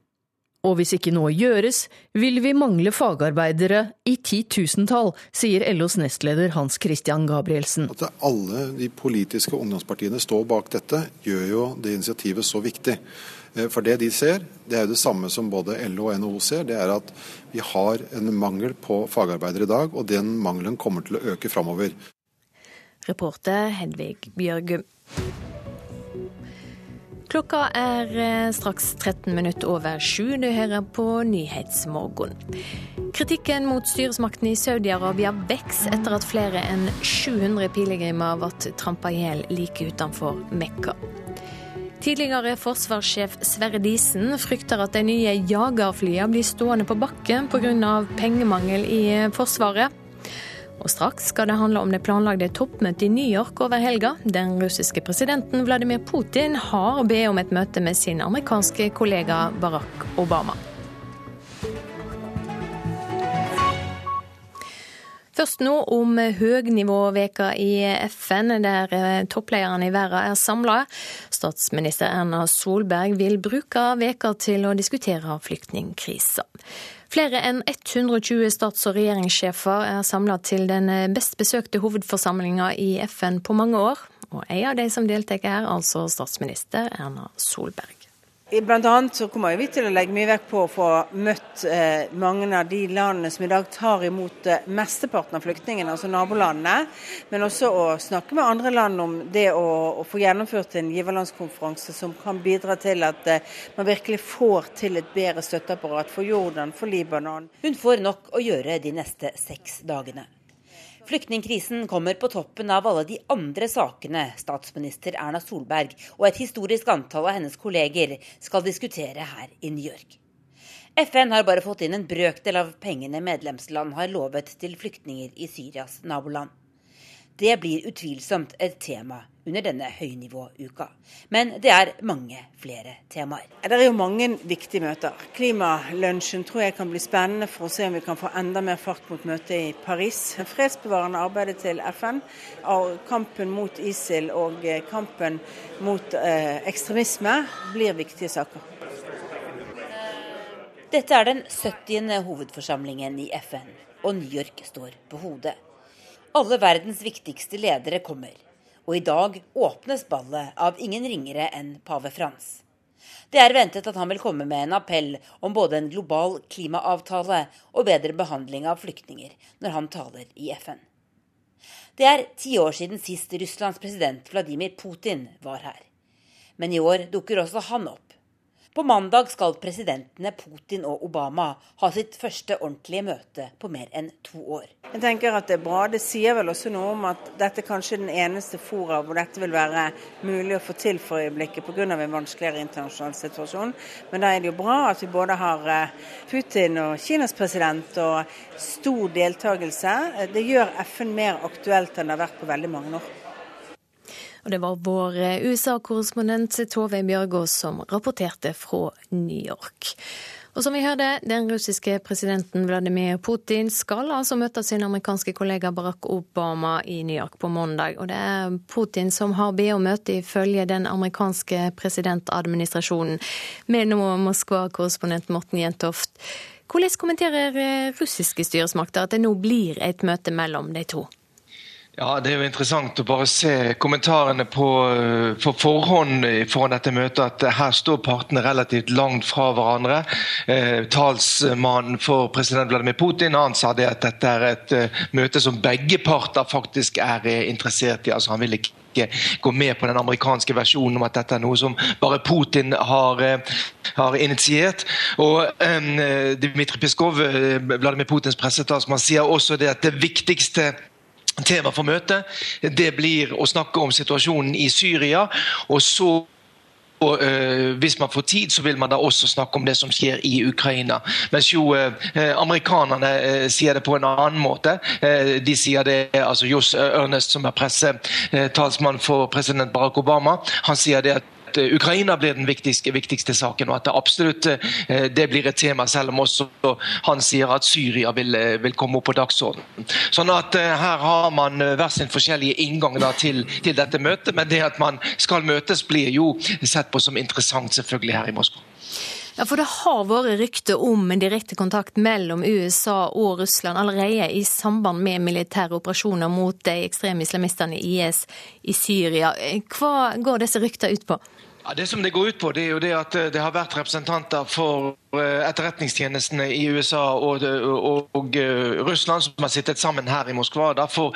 Og hvis ikke noe gjøres, vil vi mangle fagarbeidere i titusentall, sier LOs nestleder Hans Christian Gabrielsen. At alle de politiske ungdomspartiene står bak dette, gjør jo det initiativet så viktig. Eh, for det de ser, det er jo det samme som både LO og NHO ser, det er at vi har en mangel på fagarbeidere i dag, og den mangelen kommer til å øke framover. Reporter Hedvig Bjørgum. Klokka er eh, straks 13 minutter over sju. Du hører på Nyhetsmorgen. Kritikken mot styresmakten i Saudi-Arabia vokser etter at flere enn 700 pilegrimer ble trampa i hjel like utenfor Mekka. Tidligere forsvarssjef Sverre Disen frykter at de nye jagerflyene blir stående på bakken pga. pengemangel i Forsvaret. Og straks skal det handle om det planlagte toppmøtet i New York over helga. Den russiske presidenten Vladimir Putin har bedt om et møte med sin amerikanske kollega Barack Obama. Først nå om høgnivåveka i FN, der eh, topplederne i verden er samla. Statsminister Erna Solberg vil bruke veka til å diskutere flyktningkrisa. Flere enn 120 stats- og regjeringssjefer er samla til den best besøkte hovedforsamlinga i FN på mange år. Og en av de som deltar er altså statsminister Erna Solberg. Blant annet så kommer vi til å legge mye vekt på å få møtt eh, mange av de landene som i dag tar imot eh, mesteparten av flyktningene, altså nabolandene. Men også å snakke med andre land om det å, få gjennomført en giverlandskonferanse som kan bidra til at eh, man virkelig får til et bedre støtteapparat for Jordan, for Libanon. Hun får nok å gjøre de neste seks dagene. Flyktningkrisen kommer på toppen av alle de andre sakene statsminister Erna Solberg og et historisk antall av hennes kolleger skal diskutere her i New York. FN har bare fått inn en brøkdel av pengene medlemsland har lovet til flyktninger i Syrias naboland. Det blir utvilsomt et tema under denne høynivåuka. Men det er mange flere temaer. Det er jo mange viktige møter. Klimalunsjen tror jeg kan bli spennende for å se om vi kan få enda mer fart mot møtet i Paris. Fredsbevarende arbeidet til FN, kampen mot ISIL og eh, kampen mot eh, ekstremisme blir viktige saker. Dette er den 70. hovedforsamlingen i FN, og New York står på hodet. Alle verdens viktigste ledere kommer, og i dag åpnes ballet av ingen ringere enn pave Frans. Det er ventet at han vil komme med en appell om både en global klimaavtale og bedre behandling av flyktninger når han taler i FN. Det er ti år siden sist Russlands president Vladimir Putin var her. Men i år dukker også han opp på mandag skal presidentene Putin og Obama ha sitt første ordentlige møte på mer enn to år. Jeg tenker at Det er bra. Det sier vel også noe om at dette kanskje er den eneste fora hvor dette vil være mulig å få til for øyeblikket pga. en vanskeligere internasjonal situasjon. Men da er det jo bra at vi både har eh, Putin og Kinas president og stor deltakelse. Det gjør FN mer aktuelt enn det har vært på veldig mange år. Og det var vår USA-korrespondent Tove Bjørgaas som rapporterte fra New York. Og som vi hørte, Den russiske presidenten Vladimir Putin skal altså møte sin amerikanske kollega Barack Obama i New York på mandag. Og det er Putin som har bedt om møte ifølge den amerikanske presidentadministrasjonen. Med nå Moskva-korrespondent Morten Jentoft. Hvordan kommenterer eh, russiske styresmakter at det nå blir et møte mellom de to? Ja, Det er jo interessant å bare se kommentarene på, eh, på forhånd foran dette møtet. At her står partene relativt langt fra hverandre. Eh, talsmannen for president Vladimir Putin han sa det at dette er et uh, møte som begge parter faktisk er interessert i. altså Han vil ikke gå med på den amerikanske versjonen om at dette er noe som bare Putin har, har initiert. Og um, Piskov, Vladimir Putins pressetalsmann, sier også det at det viktigste tema for møtet. Det blir å snakke om situasjonen i Syria. og så og øh, Hvis man får tid, så vil man da også snakke om det som skjer i Ukraina. Mens jo øh, amerikanerne øh, sier det på en annen måte. de sier det, altså Johs Ernest, som er pressetalsmann for president Barack Obama, han sier det at Eh, Ukraina blir den viktigste, viktigste, saken, og at det absolutt eh, det blir et tema, selv om også han sier at Syria vil, eh, vil komme opp på dagsordenen. Sånn at Her har man hver sin forskjellige inngang til, til, dette møtet, men det at man skal møtes, blir jo sett på som interessant selvfølgelig her i Moskva. Ja, For det har vært rykter om en direkte kontakt mellom USA og Russland allerede i samband med militære operasjoner mot de ekstreme islamistene i IS i Syria. Hva går disse ryktene ut på? Ja, det som det går ut på, det er jo det at eh, det har vært representanter for etterretningstjenestene i USA og, og, og, eh, Russland som har sittet sammen her i Moskva da, for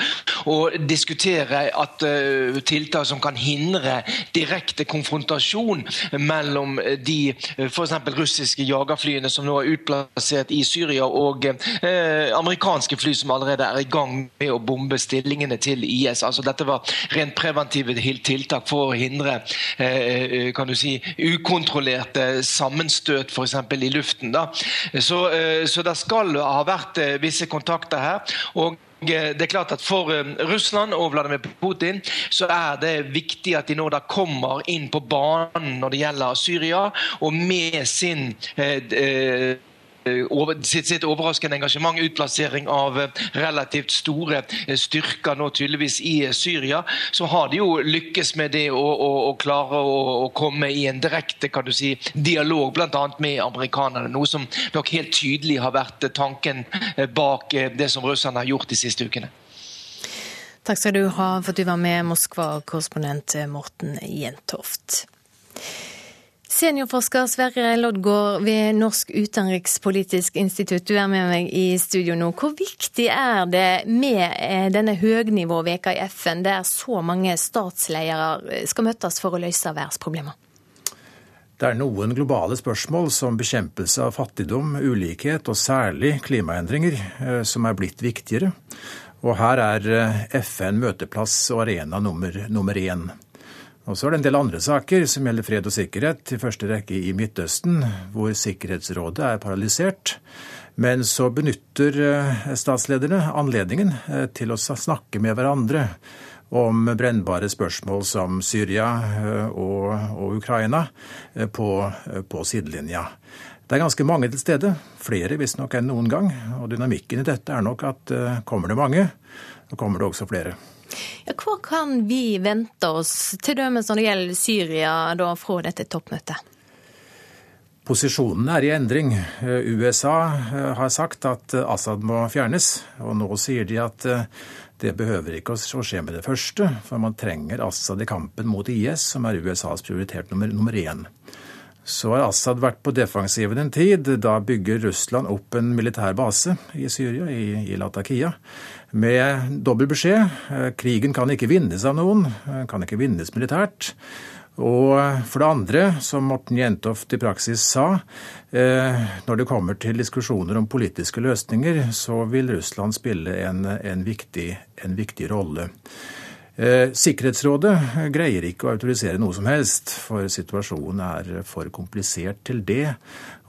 å diskutere at uh, tiltak som kan hindre direkte konfrontasjon mellom de f.eks. russiske jagerflyene som nå er utplassert i Syria, og uh, amerikanske fly som allerede er i gang med å bombe stillingene til IS. Altså, dette var rent preventive tiltak for å hindre uh, kan du si, ukontrollerte sammenstøt f.eks i luften. Da. Så, eh, så det skal ha vært eh, visse kontakter her. og eh, det er klart at For Russland og Vladimir Putin så er det viktig at de nå da kommer inn på banen når det gjelder Syria, og med sin eh, Eh, sitt, sitt, overraskende engasjement, utplassering av eh, relativt store eh, styrker nå tydeligvis i Syria, så har de jo lykkes med det å, å, å klare å, å, komme i en direkte kan du si, dialog bl.a. med amerikanerne. Noe som nok helt tydelig har vært tanken bak det som russerne har gjort de siste ukene. Takk skal du ha for at du var med, Moskva-korrespondent Morten Jentoft. Seniorforsker Sverre Loddgaard ved Norsk utenrikspolitisk institutt, du er med meg i studio nå. Hvor viktig er det med eh, denne høgnivåveka i FN, der så mange statsledere skal møtes for å løse verdensproblemer? Det er noen globale spørsmål som bekjempelse av fattigdom, ulikhet og særlig klimaendringer eh, som er blitt viktigere. Og her er eh, FN møteplass og arena nummer, nummer én. Og så er det en del andre saker som gjelder fred og sikkerhet, i første rekke i Midtøsten, hvor Sikkerhetsrådet er paralysert. Men så benytter eh, statslederne anledningen eh, til å snakke med hverandre om brennbare spørsmål som Syria eh, og, og Ukraina på, på sidelinja. Det er ganske mange til stede, flere visstnok enn noen gang. Og dynamikken i dette er nok at kommer det mange, så kommer det også flere. Ja, hva kan vi vente oss, dømes når det gjelder Syria, da, fra dette toppmøtet? Posisjonen er i endring. USA eh, har sagt at Assad må fjernes, og nå sier de at eh, det behøver ikke å skje med det første, for man trenger Assad i kampen mot IS, som er USAs prioritert nummer, nummer én. Så har Assad vært på defensiven en tid. Da bygger Russland opp en militær base i Syria, i, i Latakia, med dobbel beskjed. Eh, krigen kan ikke vinnes av noen, eh, kan ikke vinnes militært. Og for det andre, som Morten Jentoft i praksis sa, eh, når det kommer til diskusjoner om politiske løsninger, så vil Russland spille en, en, viktig, en viktig rolle. Eh, Sikkerhetsrådet greier ikke å autorisere noe som helst, for situasjonen er for komplisert til det.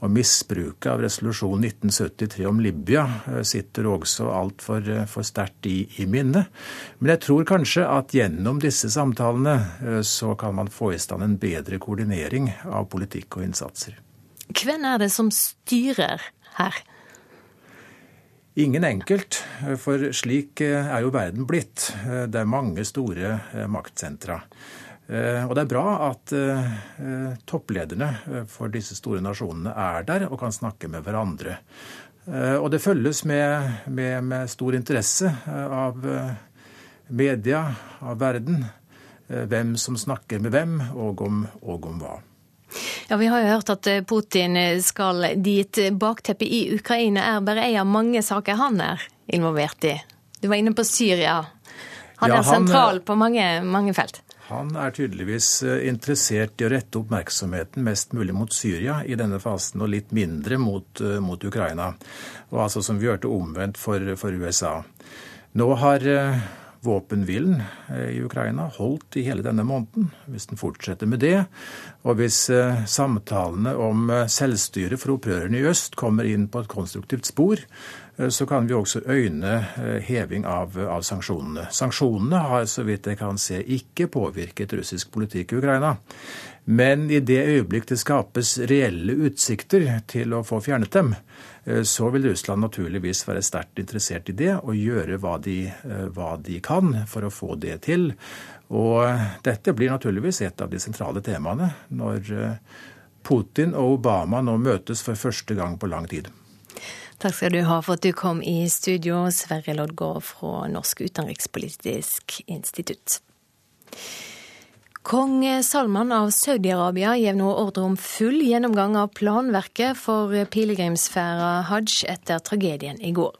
Og misbruket av resolusjon 1973 om Libya eh, sitter også altfor eh, for sterkt i, i minnet. Men jeg tror kanskje at gjennom disse samtalene så kan man få i stand en bedre koordinering av politikk og innsatser. Hvem er det som styrer her? Ingen enkelt, for slik eh, er jo verden blitt. Eh, det er mange store eh, maktsentra. Og det er bra at topplederne for disse store nasjonene er der og kan snakke med hverandre. Og det følges med, med, med stor interesse av media, av verden, hvem som snakker med hvem, og om, og om hva. Ja, Vi har jo hørt at eh, Putin eh, skal dit. Bakteppet i Ukraina er bare en av mange saker han er involvert i. Du var inne på Syria. Han ja, er sentral på mange, mange felt. Han er tydeligvis eh, interessert i å rette oppmerksomheten mest mulig mot Syria i denne fasen, og litt mindre mot, mot Ukraina. Og altså som vi hørte omvendt for, for USA. Nå har våpenhvilen eh, i Ukraina holdt i hele denne måneden. Hvis den fortsetter med det, og hvis eh, samtalene om eh, selvstyre for opprørerne i øst kommer inn på et konstruktivt spor, så kan vi også øyne heving av, av, sanksjonene. Sanksjonene har, så vidt jeg kan se, ikke påvirket russisk politikk i Ukraina. Men i det øyeblikk det skapes reelle utsikter til å få fjernet dem, Eh, så vil Russland naturligvis være sterkt interessert i det og gjøre hva de, eh, hva de, kan for å få det til. Og dette blir naturligvis et av de sentrale temaene når, Putin og Obama nå møtes for første gang på lang tid. Takk skal du ha for at du kom i studio, Sverre Loddgaard fra Norsk utenrikspolitisk institutt. Kong Salman av Saudi-Arabia gir nå ordre om full gjennomgang av planverket for pilegrimsferda hajj etter tragedien i går.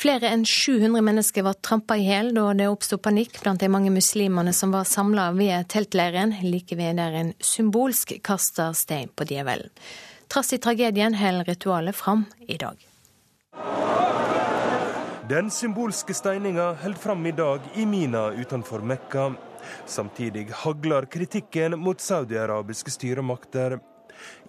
Flere enn 700 mennesker var trampa i hjel da det oppsto panikk blant de mange muslimene som var samla ved teltleiren, like ved der en symbolsk kaster stein på djevelen. Trass i tragedien holder ritualet fram i dag. Den symbolske steininga holder fram i dag i Mina utenfor Mekka. Samtidig hagler kritikken mot saudiarabiske styremakter.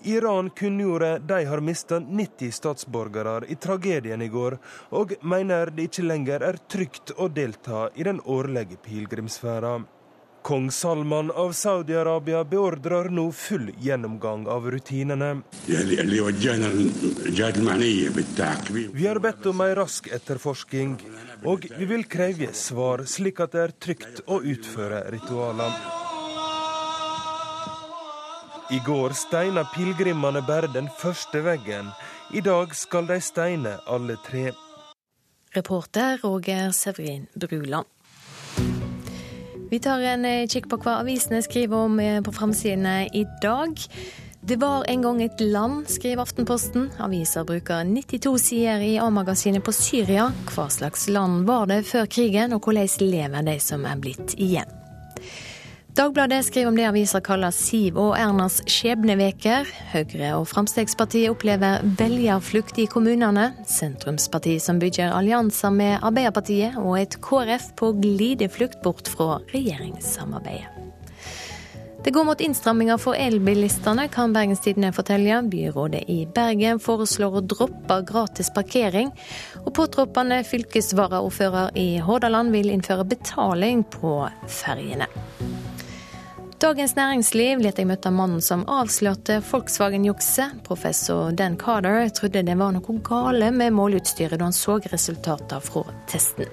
Iran kunngjorde de har mista 90 statsborgere i tragedien i går, og mener det ikke lenger er trygt å delta i den årlige pilegrimsferda. Kong Salman av Saudi-Arabia beordrer nå full gjennomgang av rutinene. Vi har bedt om ei rask etterforsking, og vi vil kreve svar, slik at det er trygt å utføre ritualene. I går steina pilegrimene bare den første veggen. I dag skal de steine alle tre. Reporter Roger Severin Bruland. Vi tar en eh, kikk på hva avisene skriver om eh, på framsidene i dag. Det var en gang et land, skriver Aftenposten. Aviser bruker 92 sider i A-magasinet på Syria. Hva slags land var det før krigen, og hvordan lever de som er blitt igjen? Dagbladet skriver om det avisa kaller Siv og Ernas skjebneveker. Høyre og Frp opplever velgerflukt i kommunene. Sentrumspartiet som bygger allianser med Arbeiderpartiet, og et KrF på glideflukt bort fra regjeringssamarbeidet. Det går mot innstramminger for elbilistene, kan Bergenstidene fortelle. Byrådet i Bergen foreslår å droppe gratis parkering. Og påtroppende fylkesvaraordfører i Hordaland vil innføre betaling på ferjene. Dagens Næringsliv lot jeg møte mannen som avslørte Volkswagen-jukset. Professor Dan Carter trodde det var noe gale med måleutstyret da han så resultater fra testen.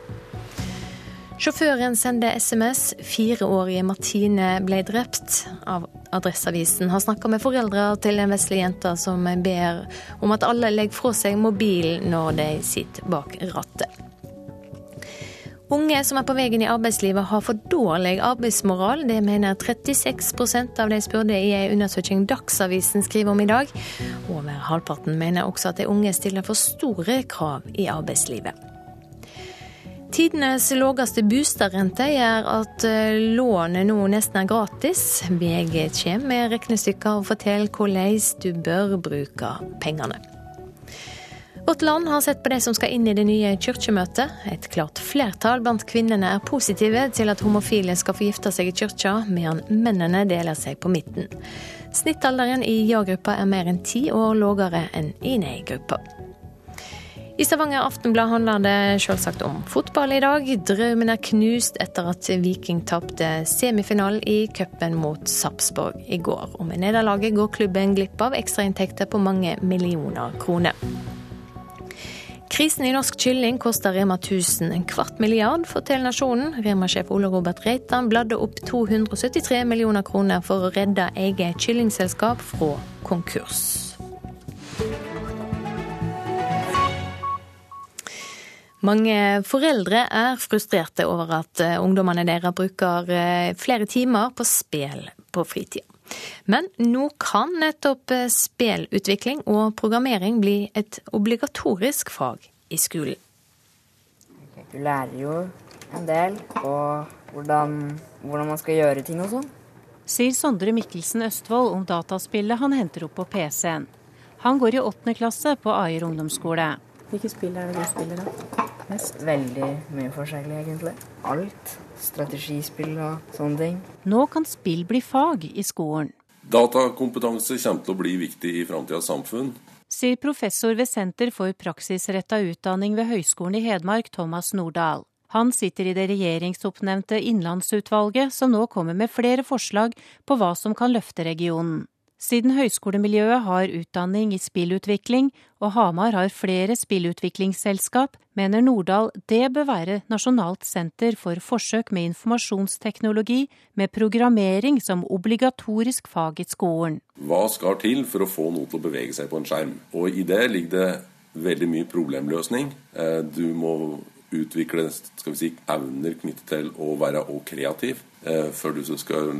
Sjåføren sendte SMS. Fireårige Martine ble drept. Av Adresseavisen har snakka med foreldre til en vesle jente som ber om at alle legger fra seg mobilen når de sitter bak rattet. Unge som er på veien i arbeidslivet har for dårlig arbeidsmoral. Det mener 36% av de spurte i en undersøking Dagsavisen skriver om i dag. Over halvparten mener også at de unge stiller for store krav i arbeidslivet. Tidenes laveste boligrente gjør at eh, lånet nå nesten er gratis. VG kommer med regnestykker og forteller hvordan du bør bruke pengene. Vårt Land har sett på de som skal inn i det nye kirkemøtet. Et klart flertall blant kvinnene er positive til at homofile skal få gifte seg i kirka, medan mennene deler seg på midten. Snittalderen i ja-gruppa er mer enn ti år lavere enn i nei-gruppa. I Stavanger Aftenblad handler det selvsagt om fotball i dag. Drømmen er knust etter at Viking tapte semifinalen i cupen mot Sarpsborg i går. Og med nederlaget går klubben glipp av ekstrainntekter på mange millioner kroner. Krisen i norsk kylling koster Rema 1000 en kvart milliard, forteller Nasjonen. Rema-sjef Ole Robert Reitan bladde opp 273 millioner kroner for å redde eget kyllingselskap fra konkurs. Mange foreldre er frustrerte over at eh, ungdommene deres bruker eh, flere timer på spill på fritida. Men nå kan nettopp eh, spillutvikling og programmering bli et obligatorisk fag i skolen. Du lærer jo en del på hvordan, hvordan man skal gjøre ting og sånn. Sier Sondre Mikkelsen Østfold om dataspillet han henter opp på PC-en. Han går i åttende klasse på Aier ungdomsskole. Hvilke spill er det du spiller da? Mest? Veldig mye forskjellig, egentlig. Alt strategispill og sånne ting. Nå kan spill bli fag i skolen. Datakompetanse kommer til å bli viktig i framtidas samfunn. Sier professor ved Senter for praksisretta utdanning ved Høgskolen i Hedmark, Thomas Nordahl. Han sitter i det regjeringsoppnevnte Innlandsutvalget, som nå kommer med flere forslag på hva som kan løfte regionen. Siden høyskolemiljøet har utdanning i spillutvikling, og Hamar har flere spillutviklingsselskap, mener Nordahl det bør være nasjonalt senter for forsøk med informasjonsteknologi med programmering som obligatorisk fag i skolen. Hva skal til for å få noe til å bevege seg på en skjerm? Og i det ligger det veldig mye problemløsning. Eh, du må utvikle skal vi si, evner knyttet til å være og kreativ eh, før du skal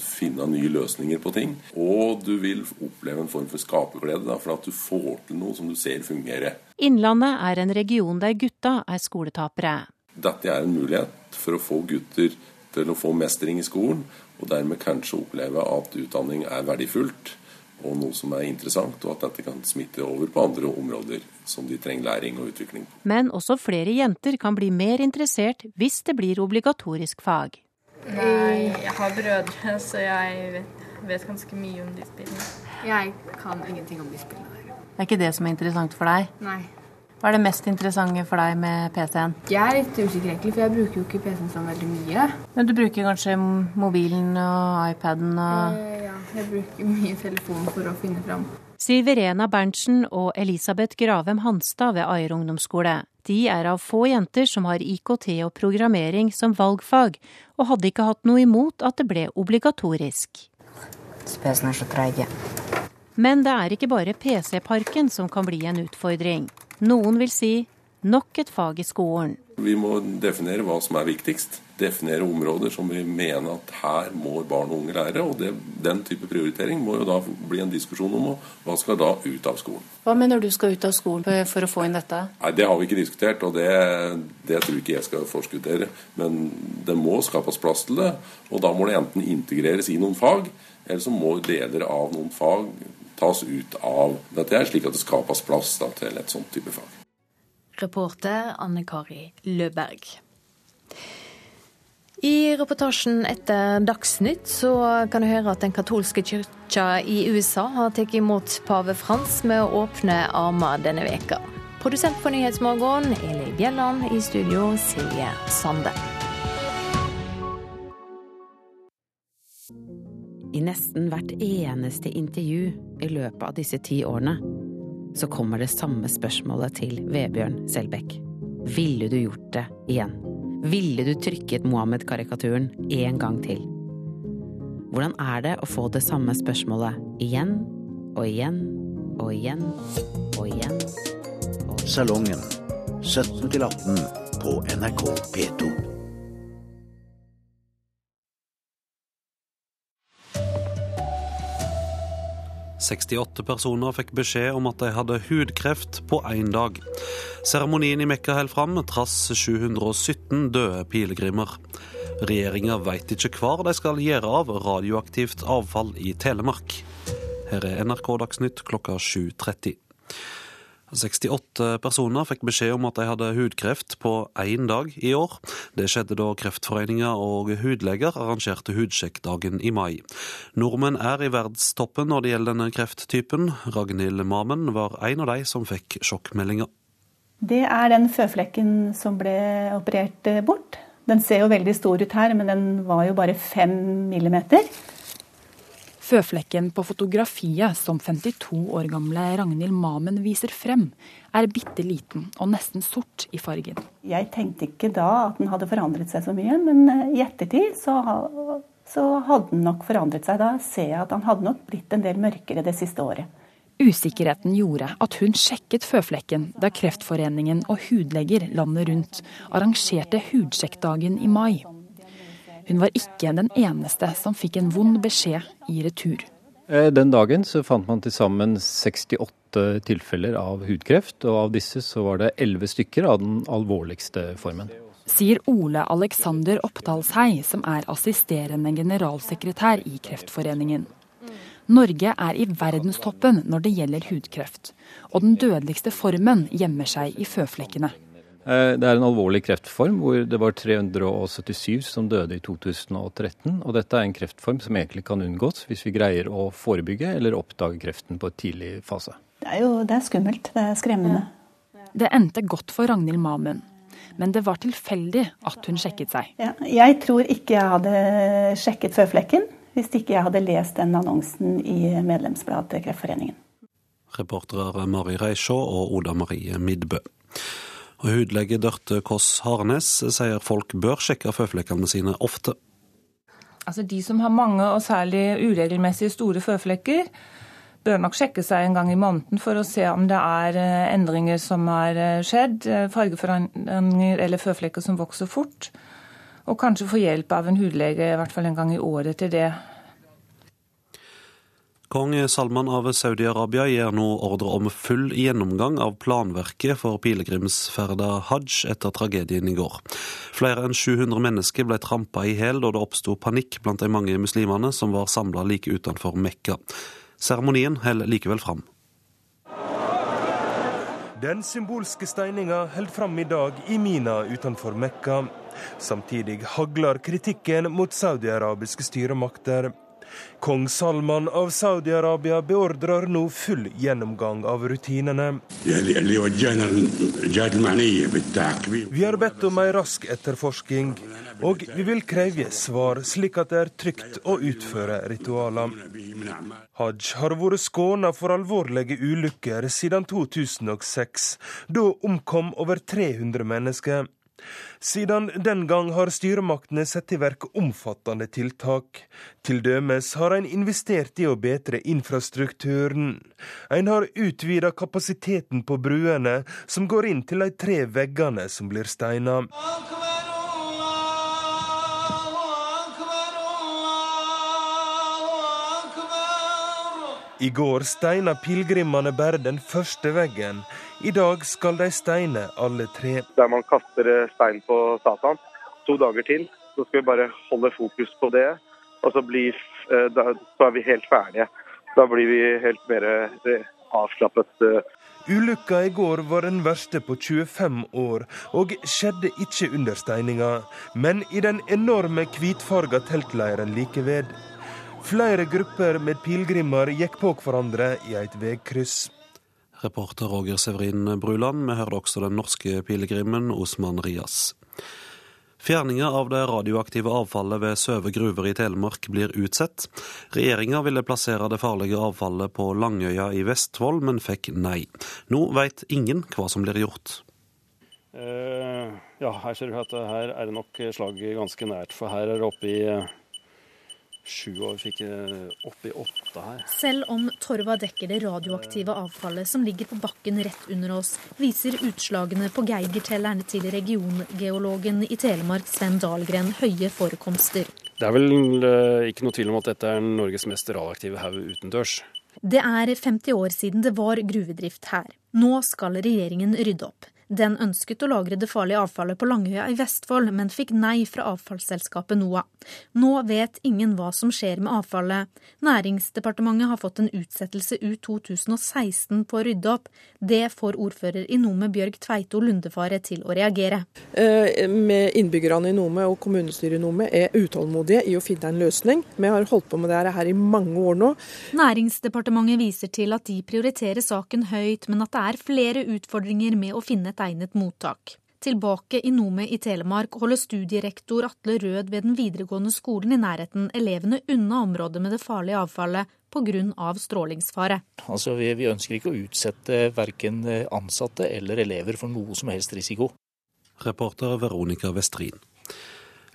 finne nye løsninger på ting. Og du vil oppleve en form for skaperglede, for at du får til noe som du ser fungere. Innlandet er en region der gutta er skoletapere. Dette er en mulighet for å få gutter til å få mestring i skolen, og dermed kanskje oppleve at utdanning er verdifullt og noe som er interessant, og at dette kan smitte over på andre områder som de trenger læring og utvikling på. Men også flere jenter kan bli mer interessert hvis det blir obligatorisk fag. Nei, jeg har brødre, så jeg vet, vet ganske mye om de spillene. Jeg kan ingenting om de spillene. Det er ikke det som er interessant for deg? Nei. Hva er det mest interessante for deg med PC-en? Jeg er litt usikker egentlig, for jeg bruker jo ikke PC-en så veldig mye. Men du bruker kanskje mobilen og iPaden og eh, Ja, jeg bruker mye telefon for å finne fram. Sier Verena Berntsen og Elisabeth Gravem Hanstad ved Aier ungdomsskole. De er av få jenter som har IKT og programmering som valgfag, og hadde ikke hatt noe imot at det ble obligatorisk. PC-en er så treige. Men det er ikke bare PC-parken som kan bli en utfordring. Noen vil si nok et fag i skolen. Vi må definere hva som er viktigst. Definere områder som vi mener at her må barn og unge lære. og det, Den type prioritering må jo da bli en diskusjon om hva skal da ut av skolen. Hva mener du skal ut av skolen for å få inn dette? Nei, Det har vi ikke diskutert, og det, det tror ikke jeg skal forskuttere. Men det må skapes plass til det, og da må det enten integreres i noen fag, eller så må deler av noen fag tas ut av dette, er slik at det skapes plass da, til et sånt type fag. Reporter Anne Kari Løberg. I reportasjen etter Dagsnytt så kan du høre at den katolske kirka i USA har tatt imot pave Frans med å åpne armer denne veka. Produsent for Nyhetsmorgen, Eli Bjelland. I studio, Silje Sande. I nesten hvert eneste intervju i løpet av disse ti årene så kommer det samme spørsmålet til Vebjørn Selbekk. Ville du gjort det igjen? Ville du trykket Mohammed-karikaturen en gang til? Hvordan er det å få det samme spørsmålet igjen og igjen og igjen og igjen? Og igjen? Salongen 17 18 på NRK P2. 68 personer fikk beskjed om at de hadde hudkreft på én dag. Seremonien i Mekka holder fram trass 717 døde pilegrimer. Regjeringa veit ikke hva de skal gjøre av radioaktivt avfall i Telemark. Her er NRK Dagsnytt klokka 7.30. 68 personer fikk beskjed om at de hadde hudkreft på én dag i år. Det skjedde da Kreftforeninga og hudleger arrangerte hudsjekkdagen i mai. Nordmenn er i verdstoppen når det gjelder denne krefttypen. Ragnhild Mamen var en av de som fikk sjokkmeldinga. Det er den føflekken som ble operert bort. Den ser jo veldig stor ut her, men den var jo bare fem millimeter. Føflekken på fotografiet som 52 år gamle Ragnhild Mamen viser frem, er bitte liten og nesten sort i fargen. Jeg tenkte ikke da at den hadde forandret seg så mye, men eh, i ettertid så, så hadde den nok forandret seg. Da ser jeg at han hadde nok blitt en del mørkere det siste året. Usikkerheten gjorde at hun sjekket føflekken da Kreftforeningen og hudleger landet rundt arrangerte hudsjekkdagen i mai. Hun var ikke den eneste som fikk en vond beskjed i retur. Eh, den dagen så fant man til sammen 68 tilfeller av hudkreft, og av disse så var det 11 stykker av den alvorligste formen. Sier Ole Alexander Oppdalshei, som er assisterende generalsekretær i Kreftforeningen. Norge er i verdenstoppen når det gjelder hudkreft, og den dødeligste formen gjemmer seg i føflekkene. Eh, det er en alvorlig kreftform hvor det var 377 som døde i 2013. Og dette er en kreftform som egentlig kan unngås hvis vi greier å forebygge eller oppdage kreften på et tidlig fase. Det er jo det er skummelt. Det er skremmende. Det endte godt for Ragnhild Mamund Men det var tilfeldig at hun sjekket seg. Ja, jeg tror ikke jeg hadde sjekket føflekken. hvis ikke jeg hadde lest den annonsen i medlemsbladet til Kreftforeningen. Reportere Mari Reisjå og Oda Marie Midbø. Og Hudlege Dørte Kåss Harnes sier folk bør sjekke føflekkene sine ofte. Altså De som har mange og særlig uregelmessige store føflekker, bør nok sjekke seg en gang i måneden for å se om det er eh, endringer som har eh, skjedd, eh, fargeforandringer eller føflekker som vokser fort. Og kanskje få hjelp av en hudlege i hvert fall en gang i året til det. Kong Salman av Saudi-Arabia gir nå ordre om full gjennomgang av planverket for pilegrimsferda hajj etter tragedien i går. Flere enn 700 mennesker ble trampa i hæl da det oppsto panikk blant de mange muslimene som var samla like utenfor Mekka. Seremonien holder likevel fram. Den symbolske steininga holder fram i dag i Mina utenfor Mekka. Samtidig hagler kritikken mot saudiarabiske styremakter. Kong Salman av Saudi-Arabia beordrer nå full gjennomgang av rutinene. Vi har bedt om ei rask etterforsking, og vi vil kreve svar, slik at det er trygt å utføre ritualer. Hajj har vært skåna for alvorlige ulykker siden 2006. Da omkom over 300 mennesker. Siden den gang har styremaktene satt i verk omfattende tiltak. Til dømes har en investert i å bedre infrastrukturen. En har utvida kapasiteten på bruene, som går inn til de tre veggene som blir steina. I går steina pilegrimene bare den første veggen. I dag skal de steine alle tre. Der man kaster eh, stein på Satan. To dager til. Så skal vi bare holde fokus på det. Og så, blir, eh, så er vi helt ferdige. Da blir vi helt mer eh, avslappet. Ulykka i går var den verste på 25 år, og skjedde ikke under steininga, men i den enorme hvitfarga teltleiren like ved. Flere grupper med pilegrimer gikk på hverandre i et veikryss. Reporter Roger Severin Bruland. Vi hørte også den norske pilegrimen Osman Rias. Fjerninga av det radioaktive avfallet ved Søve gruver i Telemark blir utsatt. Regjeringa ville plassere det farlige avfallet på Langøya i Vestfold, men fikk nei. Nå veit ingen hva som blir gjort. Uh, ja, her ser du at her er det nok slaget ganske nært, for her er det oppe i sju år, fikk opp i åtte her. Selv om torva dekker det radioaktive avfallet som ligger på bakken rett under oss, viser utslagene på Geigertelleren til regiongeologen i Telemark Sven Dahlgren høye forekomster. Det er vel uh, ikke noe tvil om at dette er Norges mest radioaktive haug utendørs. Det er 50 år siden det var gruvedrift her. Nå skal regjeringen rydde opp. Den ønsket å lagre det farlige avfallet på Langøya i Vestfold, men fikk nei fra avfallsselskapet NOAH. Nå vet ingen hva som skjer med avfallet. Næringsdepartementet har fått en utsettelse ut 2016 på å rydde opp. Det får ordfører i Nome Bjørg Tveito Lundefare til å reagere. Eh, med innbyggerne i Nome og kommunestyret i Nome er utålmodige i å finne en løsning. Vi har holdt på med dette her i mange år nå. Næringsdepartementet viser til at de prioriterer saken høyt, men at det er flere utfordringer med å finne et egnet mottak. Tilbake i Nome i Telemark holder studierektor Atle Rød ved den videregående skolen i nærheten elevene unna området med det farlige avfallet pga. strålingsfare. Altså, vi, vi ønsker ikke å utsette verken ansatte eller elever for noe som helst risiko. Reporter Veronica Westrin.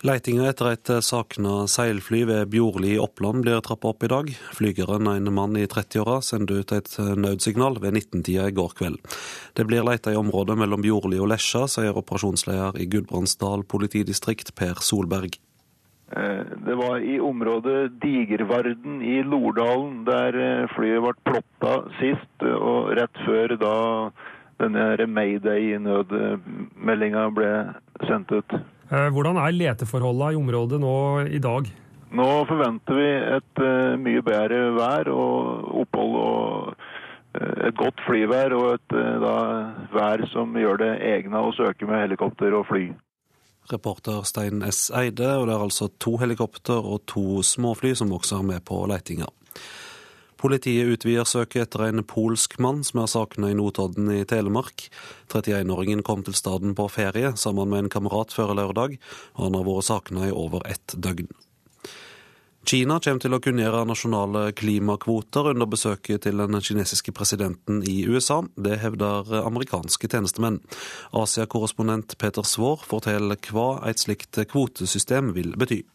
Leitinga etter et savna seilfly ved Bjorli i Oppland blir trappa opp i dag. Flygeren, en mann i 30-åra, sendte ut et nødsignal ved 19-tida i går kveld. Det blir leita i området mellom Bjorli og Lesja, sier operasjonsleder i Gudbrandsdal politidistrikt Per Solberg. Det var i området Digervarden i Lordalen der flyet ble plotta sist, og rett før da denne Mayday-nødmeldinga ble sendt ut. Hvordan er leteforholdene i området nå i dag? Nå forventer vi et uh, mye bedre vær og opphold og uh, et godt flyvær og et uh, da, vær som gjør det egna å søke med helikopter og fly. Reporter Stein S. Eide, og det er altså to helikopter og to småfly som også er med på leitinga. Politiet utvider søket etter en polsk mann som er savna i Notodden i Telemark. 31-åringen kom til staden på ferie sammen med en kamerat før lørdag, og han har vært savna i over ett døgn. Kina kommer til å kunngjøre nasjonale klimakvoter under besøket til den kinesiske presidenten i USA. Det hevder amerikanske tjenestemenn. Asia-korrespondent Peter Svaar forteller hva et slikt kvotesystem vil bety.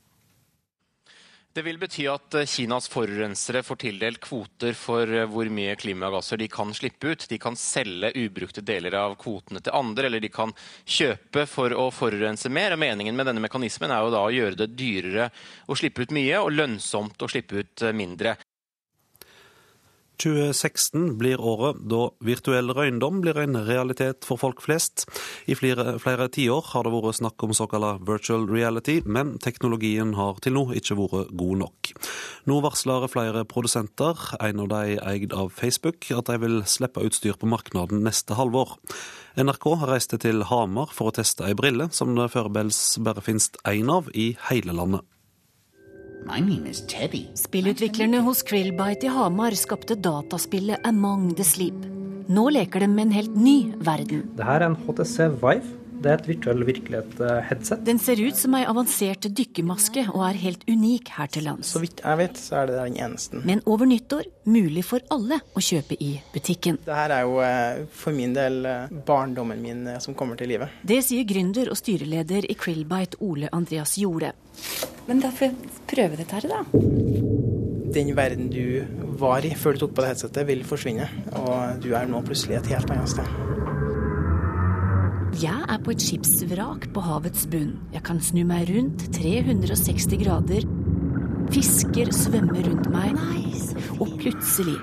Det vil bety at eh, Kinas forurensere får tildelt kvoter for eh, hvor mye klimagasser de kan slippe ut. De kan selge ubrukte deler av kvotene til andre, eller de kan kjøpe for å forurense mer. Meningen med denne mekanismen er jo da å gjøre det dyrere å slippe ut mye og lønnsomt å slippe ut eh, mindre. 2016 blir året da virtuell røyndom blir en realitet for folk flest. I flere, flere tiår har det vært snakk om såkalt virtual reality, men teknologien har til nå ikke vært god nok. Nå varsler flere produsenter, en av de eid av Facebook, at de vil slippe utstyr på markedet neste halvår. NRK reiste til Hamar for å teste ei brille som det foreløpig bare finnes én av i hele landet. Spillutviklerne hos Krillbite i Hamar skapte dataspillet Among the Sleep. Nå leker de med en helt ny verden. Dette er en HTC Vive. Det er et virtuell virkelighet-headset. Den ser ut som ei avansert dykkermaske og er helt unik her til lands. Så vidt jeg vet, så er det den eneste. Men over nyttår mulig for alle å kjøpe i butikken. Dette er jo eh, for min del eh, barndommen min eh, som kommer til live. Det sier gründer og styreleder i Krillbite Ole Andreas Jorde. Men da får jeg prøve dette her, da? Den verden du var i før du tok på det headsetet, vil forsvinne. Og du er nå plutselig et helt annet sted. Jeg er på et skipsvrak på havets bunn. Jeg kan snu meg rundt 360 grader. Fisker svømmer rundt meg. Og plutselig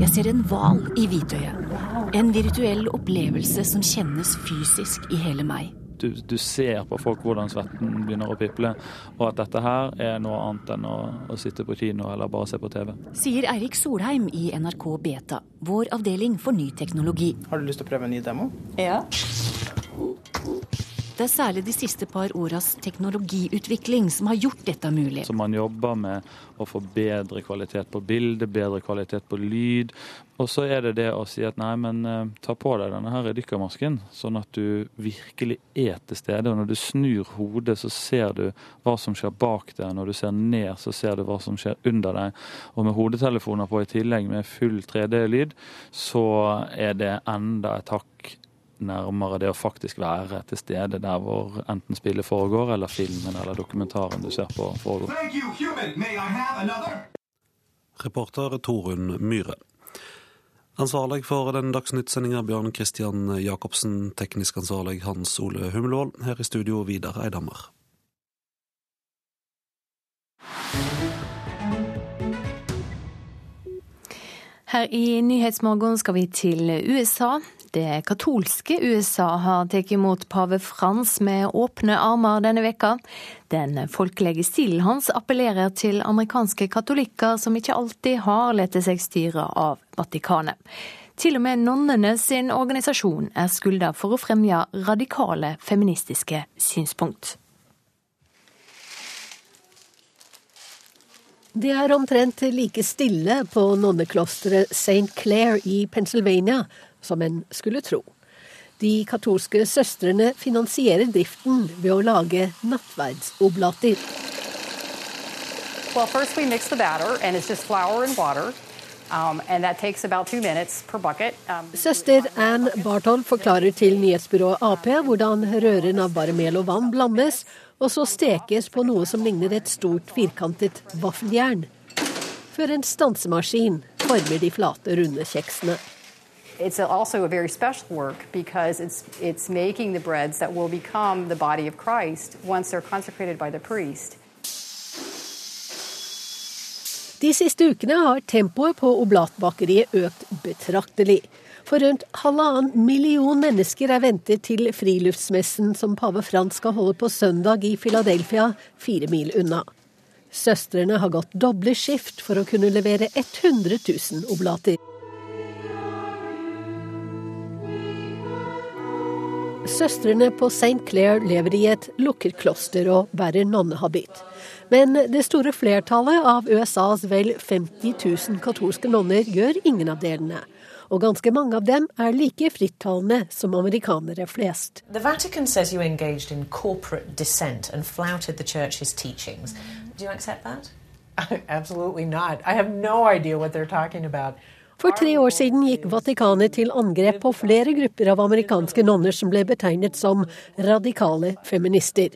Jeg ser en hval i hvitøyet. En virtuell opplevelse som kjennes fysisk i hele meg du, du, ser på folk hvordan svetten begynner å piple, og at dette her er noe annet enn å, å sitte på kino eller bare se på TV. Sier Eirik Solheim i NRK Beta, vår avdeling for ny teknologi. Har du lyst til å prøve en ny demo? Ja. Det er særlig de siste par åras teknologiutvikling som har gjort dette mulig. Så man jobber med å få bedre kvalitet på bilde, bedre kvalitet på lyd. Og så er det det å si at nei, men eh, ta på deg denne her dykkermasken, sånn at du virkelig er til stede. Og når du snur hodet, så ser du hva som skjer bak deg. Når du ser ned, så ser du hva som skjer under deg. Og med hodetelefoner på i tillegg, med full 3D-lyd, så er det enda et hakk nærmere det å faktisk være til stede der hvor enten spillet foregår, eller filmen eller dokumentaren du ser på foregår. Reporter Torunn Myhre. Ansvarlig for den dagsnyttsendinga Bjørn Christian Jacobsen, teknisk ansvarlig Hans Ole Humlevold. Her i studio Vidar Eidhammer. Her i Nyhetsmorgen skal vi til USA. Det katolske USA har tatt imot pave Frans med åpne armer denne veka. Den folkelige stilen hans appellerer til amerikanske katolikker som ikke alltid har latt seg styre av Vatikanet. Til og med nonnene sin organisasjon er skylda for å fremme radikale feministiske synspunkt. Det er omtrent like stille på nonneklosteret St. Clair i Pennsylvania som en skulle tro. De katolske søstrene finansierer driften ved å lage nattverdsoblater. Well, first we mix the batter, and it's just flour and water. Um, um, Søster Ann Barton forklarer til nyhetsbyrået Ap hvordan røren av bare mel og vann blandes, og så stekes på noe som ligner et stort firkantet vaffeljern. Før en stansemaskin former de flate, runde kjeksene. It's also a very special work because it's, it's making the breads that will become the body of Christ once they're consecrated by the priest. De siste ukene har tempoet på oblatbakeriet økt betraktelig. For rundt halvannen million mennesker er ventet til friluftsmessen som pave Frans skal holde på søndag i Philadelphia, fire mil unna. Søstrene har gått doble skift for å kunne levere 100 000 oblater. Søstrene på St. Clair lever i et lukket kloster og bærer nonnehabit. Men det store flertallet av USAs vel 50 000 katolske nonner gjør ingen av delene. Og ganske mange av dem er like frittalende som amerikanere flest. The Vatican du er engaged in corporate dissent og flouted the church's teachings. Do you det? Absolutt Absolutely not. I have no idea what they're talking about. For tre år siden gikk Vatikanet til angrep på flere grupper av amerikanske nonner som ble betegnet som radikale feminister.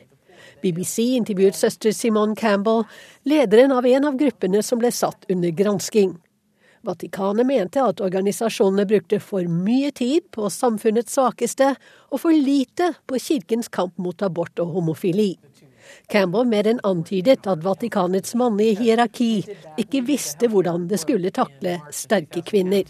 BBC intervjuet søster Simone Campbell, lederen av en av gruppene som ble satt under gransking. Vatikanet mente at organisasjonene brukte for mye tid på samfunnets svakeste og for lite på kirkens kamp mot abort og homofili. Campbell mer enn antydet at Vatikanets mannlige hierarki ikke visste hvordan det skulle takle sterke kvinner.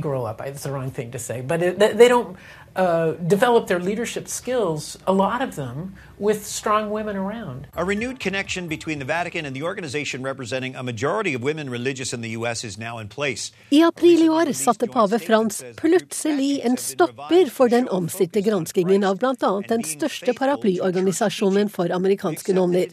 grow up, it's the wrong thing to say, but it, they don't uh, develop their leadership skills, a lot of them, with strong women around. A renewed connection between the Vatican and the organization representing a majority of women religious in the U.S. is now in place. I april i år satte pave Frans plutselig en stopper for den omstridte granskingen av bl.a. den største paraplyorganisasjonen for amerikanske nonner.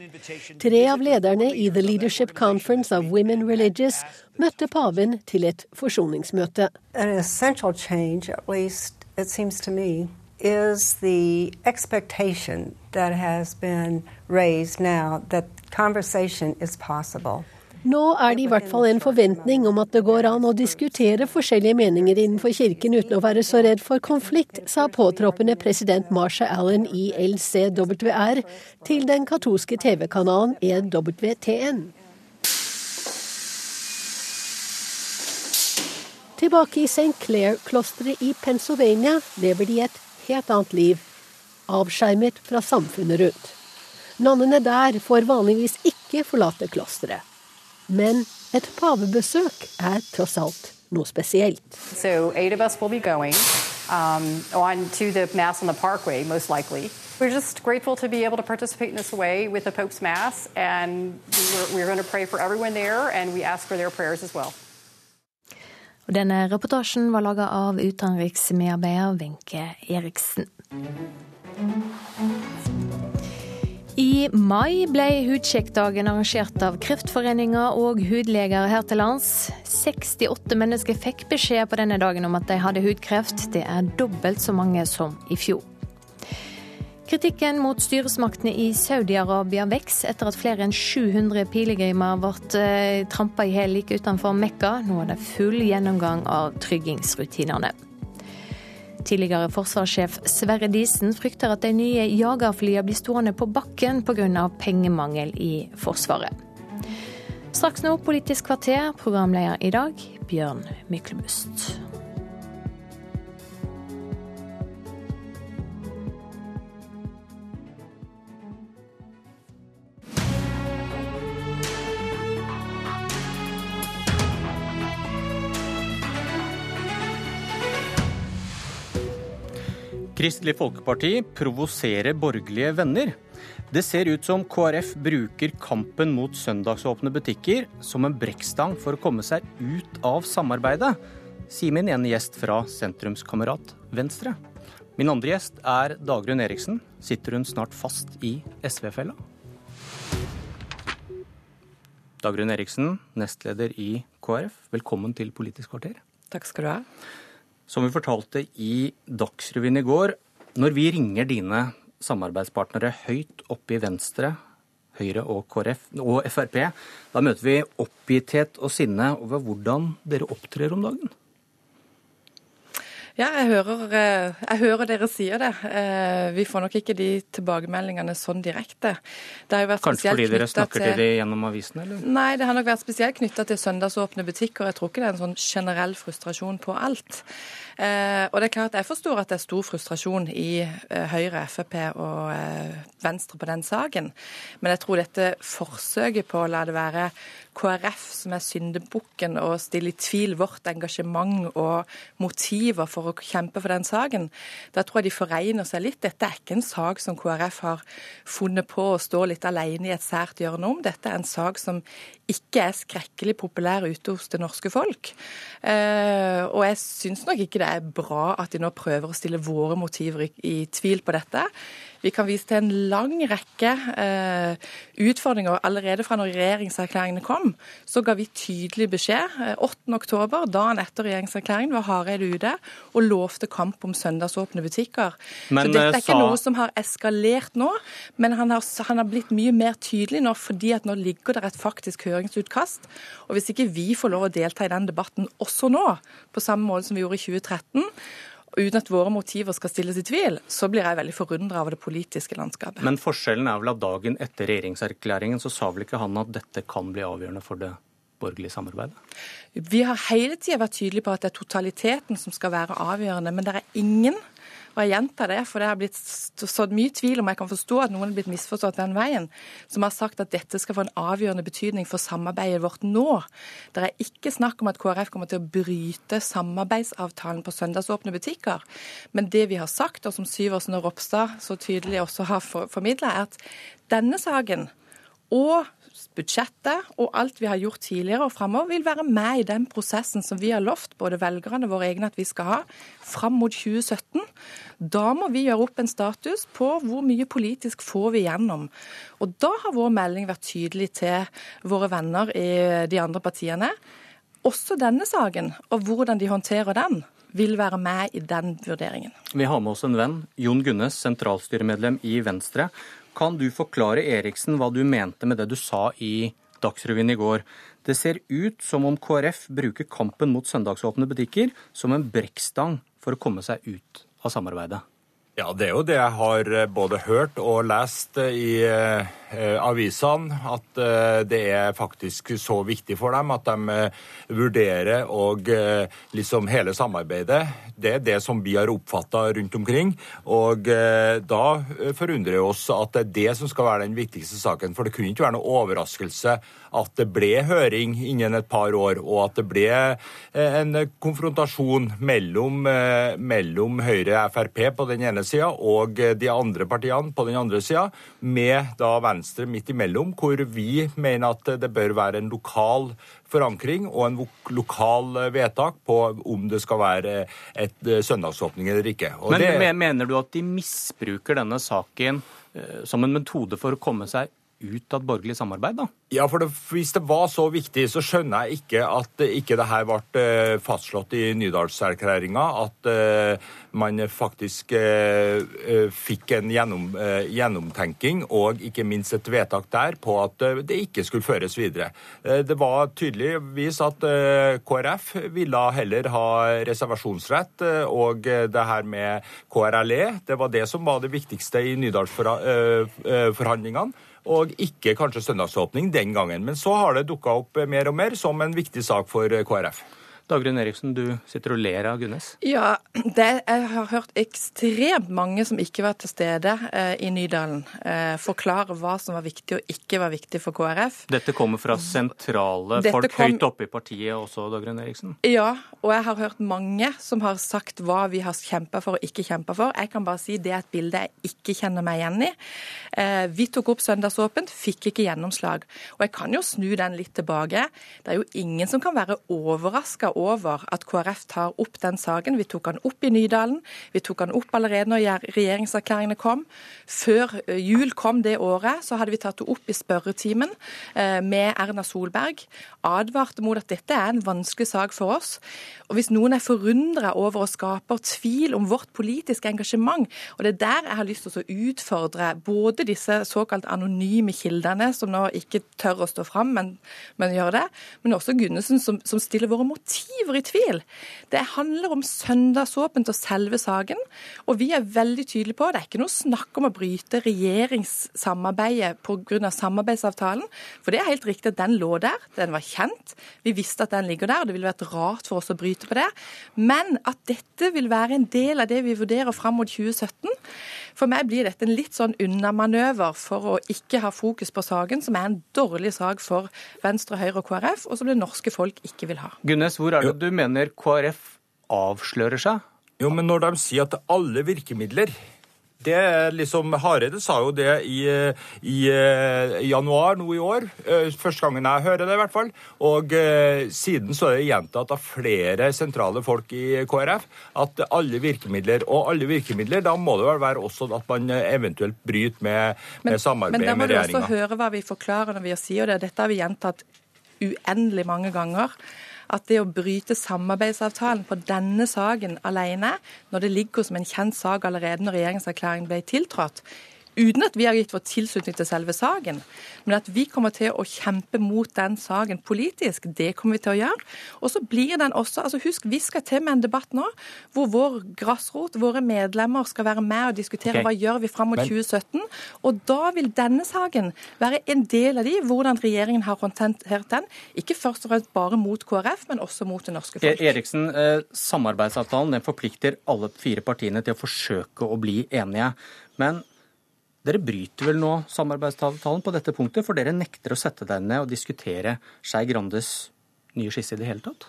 Tre av lederne i The Leadership Conference of Women Religious møtte paven til et forsoningsmøte. An essential change, at least it seems to me, is the expectation that has been raised now that conversation is possible. Nå er det i hvert fall en forventning om at det går an å diskutere forskjellige meninger innenfor kirken uten å være så redd for konflikt, sa påtroppende president Marsha Allen i LCWR til den katolske TV-kanalen EWTN. Tilbake i St. Clair-klosteret i Pennsylvania lever de et helt annet liv, avskjermet fra samfunnet rundt. Nonnene der får vanligvis ikke forlate klosteret. Men et pavebesøk er tross alt noe spesielt. So eight of us will be going um, on to the mass on the parkway, most likely. We're just grateful to be able way Pope's Mass, and we're, we're going to for everyone there, and we ask for their prayers as well. Og denne reportasjen var laga av utenriksmedarbeider Wenche Eriksen. I mai ble Hudsjekkdagen arrangert av Kreftforeninga og hudleger her til lands. 68 mennesker fikk beskjed på denne dagen om at de hadde hudkreft. Det er dobbelt så mange som i fjor. Kritikken mot styresmaktene i Saudi-Arabia vokser etter at flere enn 700 pilegrimer ble eh, trampa i hjel like utenfor Mekka. Nå er det full gjennomgang av tryggingsrutinene. Tidligere forsvarssjef Sverre Disen frykter at de nye jagerflyene blir stående på bakken pga. pengemangel i Forsvaret. Straks nå Politisk kvarter, programleder i dag Bjørn Myklebust. Kristelig Folkeparti provoserer borgerlige venner. Det ser ut som KrF bruker kampen mot søndagsåpne butikker som en brekkstang for å komme seg ut av samarbeidet, sier min ene gjest fra sentrumskamerat Venstre. Min andre gjest er Dagrun Eriksen. Sitter hun snart fast i SV-fella? Dagrun Eriksen, nestleder i KrF, velkommen til Politisk kvarter. Takk skal du ha. Som vi fortalte i Dagsrevyen i går, når vi ringer dine samarbeidspartnere høyt oppe i Venstre, Høyre og KrF og Frp, da møter vi oppgitthet og sinne over hvordan dere opptrer om dagen. Ja, jeg hører, eh, jeg hører, dere sier det. Eh, vi får nok ikke de tilbakemeldingene sånn direkte. Kanskje fordi dere snakker til, til de gjennom avisene? eller? Nei, det har nok vært spesielt knytta til søndagsåpne butikker. Jeg tror ikke det er en sånn generell frustrasjon på alt. Eh, og det er klart, Jeg forstår at det er stor frustrasjon i eh, Høyre, Frp og eh, Venstre på den saken. Men jeg tror dette forsøket på å la det være KrF som er syndebukken og stille i tvil vårt engasjement og motiver for å kjempe for den saken, da tror jeg de foregner seg litt. Dette er ikke en sak som KrF har funnet på å stå litt alene i et sært hjørne om. Dette er en sak som ikke er skrekkelig populær ute hos det norske folk. Eh, og jeg syns nok ikke det er bra at de nå prøver å stille våre motiver i, i tvil på dette. Vi kan vise til en lang rekke eh, utfordringer. Allerede fra når regjeringserklæringene kom, så ga vi tydelig beskjed. 8.10, dagen etter regjeringserklæringen, var Hareide ute og lovte kamp om søndagsåpne butikker. Men, så dette er ikke sa- noe som har eskalert nå, men han har, han har blitt mye mer tydelig nå fordi at nå ligger det et faktisk høringsutkast. Og hvis ikke vi får lov å delta i den debatten også nå, på samme måte som vi gjorde i 2013, uten at våre motiver skal stilles i tvil, så blir jeg veldig forundra over det politiske landskapet. Men forskjellen er vel at dagen etter regjeringserklæringen så sa vel ikke han at dette kan bli avgjørende for det borgerlige samarbeidet? Vi har hele tida vært tydelige på at det er totaliteten som skal være avgjørende, men det er ingen og jeg gjentar det, for det har blitt sådd mye tvil om jeg kan forstå at noen har blitt misforstått den veien, som har sagt at dette skal få en avgjørende betydning for samarbeidet vårt nå. Det er ikke snakk om at KrF kommer til å bryte samarbeidsavtalen på søndagsåpne butikker. Men det vi har sagt, og som Syversen og Ropstad så tydelig også har formidla, er at denne saken og budsjettet og alt vi har gjort tidligere og framover, vil være med i den prosessen som vi har lovt både velgerne våre egne at vi skal ha fram mot 2017. Da må vi gjøre opp en status på hvor mye politisk får vi gjennom. Og da har vår melding vært tydelig til våre venner i de andre partiene. Også denne saken, og hvordan de håndterer den, vil være med i den vurderingen. Vi har med oss en venn, Jon Gunnes, sentralstyremedlem i Venstre. Kan du forklare Eriksen hva du mente med det du sa i Dagsrevyen i går? Det ser ut som om KrF bruker kampen mot søndagsåpne butikker som en brekkstang for å komme seg ut av samarbeidet. Ja, det er jo det jeg har eh, både hørt og lest eh, i eh, avisene, at eh, det er faktisk så viktig for dem at de eh, vurderer og eh, liksom hele samarbeidet. Det er det som vi har oppfatta rundt omkring. Og eh, da eh, forundrer det oss at det er det som skal være den viktigste saken. For det kunne ikke være noe overraskelse at det ble høring innen et par år, og at det ble eh, en konfrontasjon mellom, eh, mellom Høyre Frp på den ene sida og eh, de andre partiene på den andre sida, med da Venstre midt imellom, hvor vi mener at det bør være en lokal forankring og en lokal eh, vedtak på om det skal være et eh, søndagsåpning eller ikke. Og Men det, mener du at de misbruker denne saken eh, som en metode for å komme seg ut av et borgerlig samarbeid, da? Ja, for det, Hvis det var så viktig, så skjønner jeg ikke at ikke det her ble eh, fastslått i Nydalserklæringa. At uh, man faktisk eh, fikk en gjennom, uh, gjennomtenking og ikke minst et vedtak der på at det ikke skulle føres videre. Det var tydeligvis at KrF ville heller ha reservasjonsrett, og det her med KRLE, det var det som var det viktigste i Nydalsforhandlingene og ikke kanskje søndagsåpning den gangen. Men så har det dukka opp mer og mer som en viktig sak for KrF. Dagrun Eriksen, du sitter og ler av Gunnes. Ja, det, jeg har hørt ekstremt mange som ikke var til stede eh, i Nydalen, eh, forklare hva som var viktig og ikke var viktig for KrF. Dette kommer fra sentrale Dette folk kom- høyt oppe i partiet også, Dagrun Eriksen. Ja, og jeg har hørt mange som har sagt hva vi har kjempa for og ikke kjempa for. Jeg kan bare si det er et bilde jeg ikke kjenner meg igjen i. Eh, Vi tok opp søndagsåpent, fikk ikke gjennomslag. Og jeg kan jo snu den litt tilbake. Det er jo ingen som kan være overraska over at KrF tar opp den saken. Vi tok den opp i Nydalen. Vi tok den opp allerede når regjeringserklæringene kom. Før eh, jul kom det året, så hadde vi tatt det opp i spørretimen eh, med Erna Solberg. Advarte mot at dette er en vanskelig sak for oss. Og hvis noen er forundra over og skaper tvil om vårt politiske engasjement, og det er der jeg har lyst til å utfordre både disse såkalt anonyme kildene, som nå ikke tør å stå fram, men, men gjør det, men også Gunnesen, som, som stiller våre motiver i tvil. Det handler om søndagsåpent og selve saken, og vi er veldig tydelige på det er ikke noe snakk om å bryte regjeringssamarbeidet pga. samarbeidsavtalen, for det er helt riktig at den lå der, den var kjent, vi visste at den ligger der, og det ville vært rart for oss å bryte på det. Men at dette vil være en del av det vi vurderer fram mot 2017, for meg blir dette en litt sånn unnamanøver for å ikke ha fokus på saken, som er en dårlig sak for Venstre, Høyre og KrF, og som det norske folk ikke vil ha. Gunnes, hvor er det du mener KrF avslører seg? Jo, men når de sier at alle virkemidler Det er liksom, Hareide sa jo det i, i, i januar nå i år. eh, Første gangen jeg hører det, i hvert fall. Og eh, siden så er det gjentatt av flere sentrale folk i KrF at alle virkemidler Og alle virkemidler, da må det vel være også at man eh, eventuelt bryter med, med Men da må du også høre hva vi forklarer når vi sier det. Dette har vi gjentatt uendelig mange ganger. At det å bryte samarbeidsavtalen på denne saken alene, når det ligger som en kjent sak allerede når regjeringserklæringen ble tiltrådt, uten at vi har gitt vår tilslutning til selve saken, men at vi kommer til å kjempe mot den saken politisk, det kommer vi til å gjøre. Og så blir den også altså Husk, vi skal til med en debatt nå hvor vår grasrot, våre medlemmer, skal være med og diskutere okay. hva gjør vi fram mot Men- 2017. Og da vil denne saken være en del av de, hvordan regjeringen har håndtert den. Ikke først og fremst bare mot KrF, men også mot det norske folk. E- Eriksen, eh, samarbeidsavtalen den forplikter alle fire partiene til å forsøke å bli enige. Men dere bryter vel nå samarbeidsavtalen på dette punktet, for dere nekter å sette deg ned og diskutere Skei Grandes nye skisse i det hele tatt?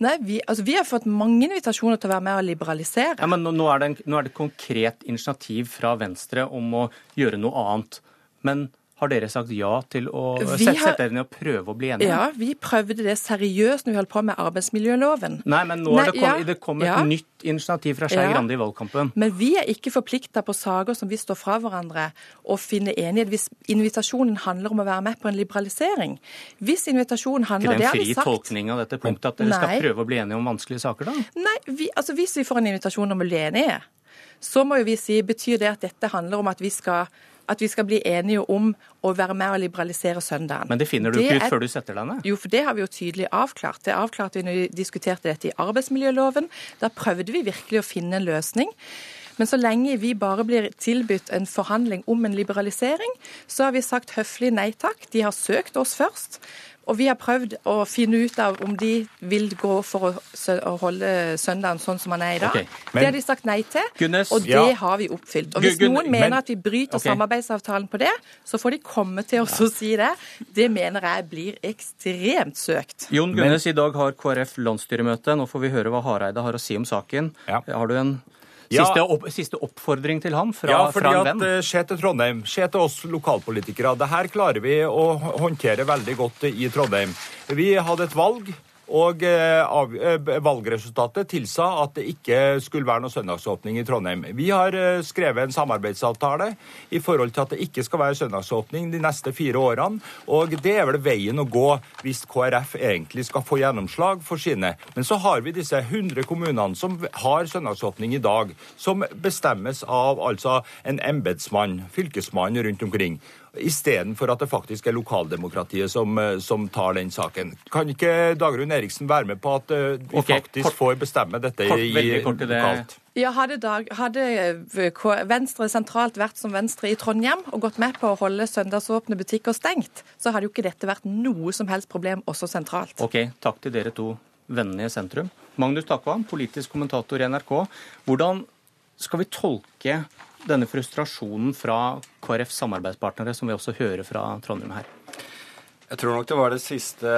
Nei, vi, altså, vi har fått mange invitasjoner til å være med og liberalisere. Ja, men nå, nå, er det en, nå er det et konkret initiativ fra Venstre om å gjøre noe annet. Men har dere sagt ja til å Vi sette, har- dere ned og prøve å bli enige? Ja, vi prøvde det seriøst når vi holdt på med arbeidsmiljøloven. Nei, men nå er det, kommet kom, ja, det kom et ja. nytt initiativ fra Skei Ja. Grande i valgkampen. Men vi er ikke forplikta på saker som vi står fra hverandre og finner enighet hvis invitasjonen handler om å være med på en liberalisering. Hvis invitasjonen handler det det en har vi fri tolkning av dette punktet, at dere Nei. skal prøve å bli enige om vanskelige saker, da? Nei, vi, altså Hvis vi får en invitasjon om å bli enige, så må jo vi si betyr det at dette handler om at vi skal, at vi skal bli enige om å være med og liberalisere søndagen. Men det finner du Det ikke ut er- før du setter deg ned? Jo, for det har vi jo tydelig avklart. Det avklarte vi når vi diskuterte dette i arbeidsmiljøloven. Da prøvde vi virkelig å finne en løsning. Men så lenge vi bare blir tilbudt en forhandling om en liberalisering, så har vi sagt høflig nei takk. De har søkt oss først. Og vi har prøvd å finne ut av om de vil gå for å, å holde søndagen sånn som den er i dag. Okay, men- det har de sagt nei til, Gunnes- og det Ja. har vi oppfylt. Og hvis noen mener men- at vi bryter okay. samarbeidsavtalen på det, så får de komme til oss og si det. Det mener jeg blir ekstremt søkt. Jon Gunnes, i dag har KrF landsstyremøte. Nå får vi høre hva Hareide har å si om saken. Har du en Ja. siste, opp, siste oppfordring til ham fra, ja, fordi fra en at venn? eh, Se til Trondheim, se til oss lokalpolitikere. Det her klarer vi å håndtere veldig godt i Trondheim. Vi hadde et valg. Og eh, eh, valgresultatet tilsa at det ikke skulle være noe søndagsåpning i Trondheim. Vi har eh, skrevet en samarbeidsavtale i forhold til at det ikke skal være søndagsåpning de neste fire årene. Og det er vel veien å gå hvis KrF egentlig skal få gjennomslag for sine. Men så har vi disse 100 kommunene som har søndagsåpning i dag, som bestemmes av altså en embetsmann, fylkesmann rundt omkring. Istedenfor at det faktisk er lokaldemokratiet som, eh, som tar den saken. Kan ikke Dagrun Eriksen være med på at eh, vi okay, faktisk kort- får bestemme dette kort- i kort det. lokalt? Ja, hadde, Dag, hadde eh, Venstre sentralt vært som Venstre i Trondheim og gått med på å holde søndagsåpne butikker stengt, så hadde jo ikke dette vært noe som helst problem også sentralt. Ok, takk til dere to vennene i sentrum. Magnus Takvam, politisk kommentator i NRK. Hvordan skal vi tolke denne frustrasjonen fra KrFs samarbeidspartnere, som vi også hører fra Trondheim her? Jeg tror nok det var det siste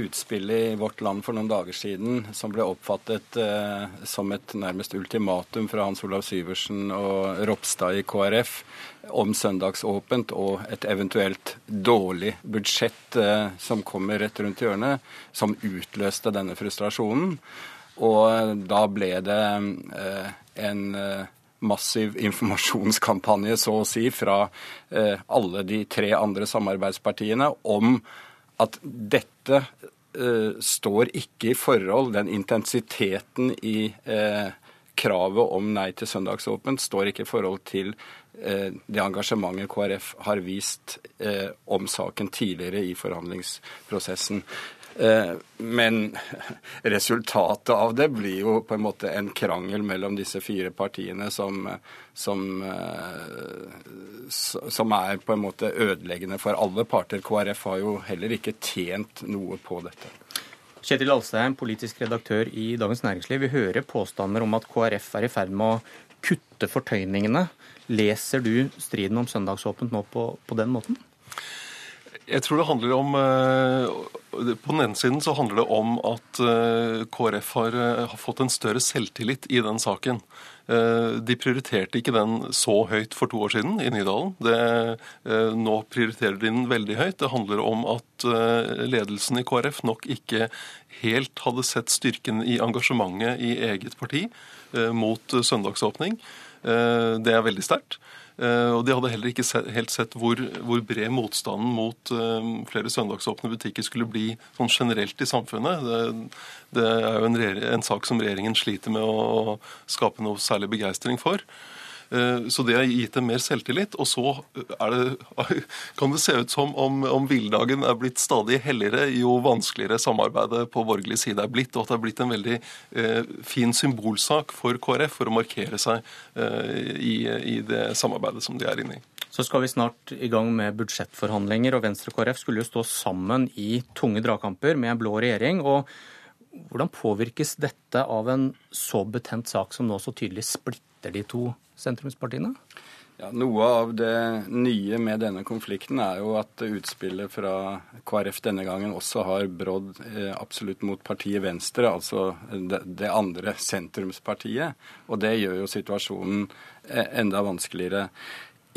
utspillet i Vårt Land for noen dager siden som ble oppfattet eh, som et nærmest ultimatum fra Hans Olav Syversen og Ropstad i KrF om søndagsåpent og et eventuelt dårlig budsjett eh, som kommer rett rundt hjørnet, som utløste denne frustrasjonen. Og da ble det eh, en eh, massiv informasjonskampanje, så å si, fra eh, alle de tre andre samarbeidspartiene om at dette eh, står ikke i forhold, den intensiteten i eh, kravet om nei til søndagsåpent står ikke i forhold til det engasjementet KrF har vist om saken tidligere i forhandlingsprosessen. Eh, Men resultatet av det blir jo på en måte en krangel mellom disse fire partiene som, som, eh, som er på en måte ødeleggende for alle parter. KrF har jo heller ikke tjent noe på dette. Kjetil Alstheim, politisk redaktør i Dagens Næringsliv. Vi hører påstander om at KrF er i ferd med å kutte fortøyningene. Leser du striden om søndagsåpent nå på, på den måten? Jeg tror det handler om På den ene siden så handler det om at KrF har, har fått en større selvtillit i den saken. De prioriterte ikke den så høyt for to år siden i Nydalen. Det, nå prioriterer de den veldig høyt. Det handler om at ledelsen i KrF nok ikke helt hadde sett styrken i engasjementet i eget parti mot søndagsåpning. Det er veldig sterkt. Eh, og de hadde heller ikke helt sett hvor, hvor bred motstanden mot uh, flere søndagsåpne butikker skulle bli sånn generelt i samfunnet. Det, det er jo en, en, sak som regjeringen sliter med å skape noe særlig begeistring for. Eh, så det har gitt dem mer selvtillit. Og så det, kan det se ut som om, om villdagen er blitt stadig helligere jo vanskeligere samarbeidet på borgerlig side er blitt, og at det er blitt en veldig eh, fin symbolsak for KrF for å markere seg eh, i, i det samarbeidet som de er inne i. Så skal vi snart i gang med budsjettforhandlinger, og Venstre og KrF skulle jo stå sammen i tunge dragkamper med en blå regjering. og hvordan påvirkes dette av en så betent sak som nå så tydelig splitter de to sentrumspartiene? Ja, Noe av det nye med denne konflikten er jo at utspillet fra KrF denne gangen også har brådd eh, absolutt mot partiet Venstre, altså det, det, andre sentrumspartiet. Og det gjør jo situasjonen eh, enda vanskeligere.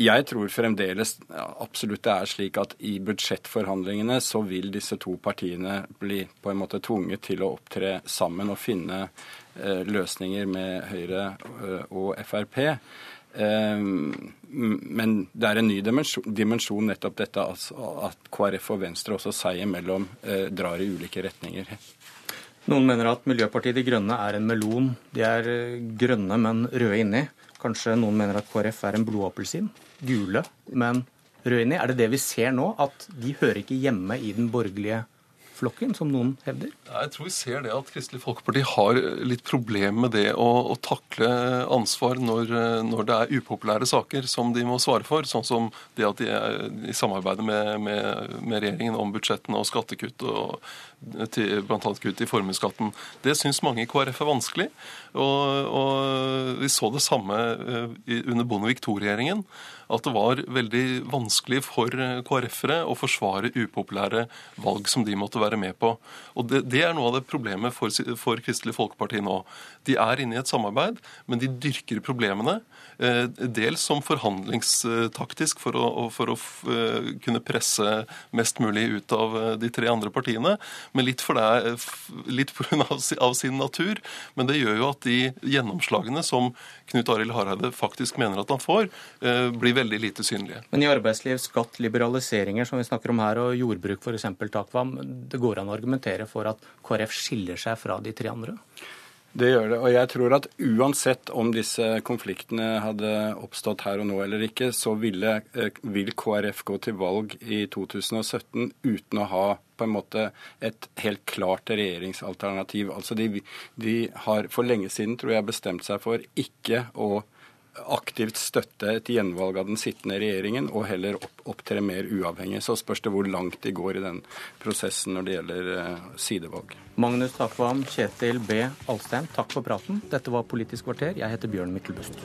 Jeg tror fremdeles ja, absolutt det er slik at i budsjettforhandlingene så vil disse to partiene bli på en måte tvunget til å opptre sammen og finne Eh, løsninger med Høyre eh, og Frp. Eh, men det er en ny dimensjon, nettopp dette at KrF og Venstre også seg imellom drar i ulike retninger. Noen mener at Miljøpartiet De Grønne er en melon. De er grønne, men røde inni. Kanskje noen mener at KrF er en blodappelsin. Gule, men røde. Er det det vi ser nå? At de hører ikke hjemme i den borgerlige flokken, som noen hevder? Jeg tror vi ser det at Kristelig Folkeparti har litt problem med det å, å takle ansvar når, når, det er upopulære saker som de må svare for, sånn som det at de er i samarbeidet med, med, med regjeringen om budsjettene og skattekutt og bl.a. kutt i formuesskatten. Det syns mange i KrF er vanskelig. Og, og vi så det samme eh, under Bondevik II-regjeringen at det var veldig vanskelig for KrF-ere å forsvare upopulære valg som de måtte være med på. Og Det, det er noe av det problemet for, for Kristelig Folkeparti nå. De er inne i et samarbeid, men de dyrker problemene. Eh, dels som forhandlingstaktisk for å, for å eh, kunne presse mest mulig ut av eh, de tre andre partiene, men litt, for det, litt pga. Av sin natur. Men det gjør jo at de gjennomslagene som Knut Arild Hareide faktisk mener at han får, blir veldig lite synlige. Men i arbeidsliv, skatt, liberaliseringer som vi snakker om her, og jordbruk f.eks., Takvam, det går an å argumentere for at KrF skiller seg fra de tre andre? Det gjør det. Og jeg tror at uansett om disse konfliktene hadde oppstått her og nå eller ikke, så ville, eh, vil KrF gå til valg i 2017 uten å ha på en måte et helt klart regjeringsalternativ. Altså de, de har for lenge siden, tror jeg, bestemt seg for ikke å aktivt støtte et gjenvalg av den sittende regjeringen, og heller opp, opptre mer uavhengig. Så spørs det hvor langt de går i den prosessen når det gjelder uh, sidevalg. Magnus Takvam, Kjetil B. Alstein, takk for praten. Dette var Politisk kvarter. Jeg heter Bjørn Myklebust.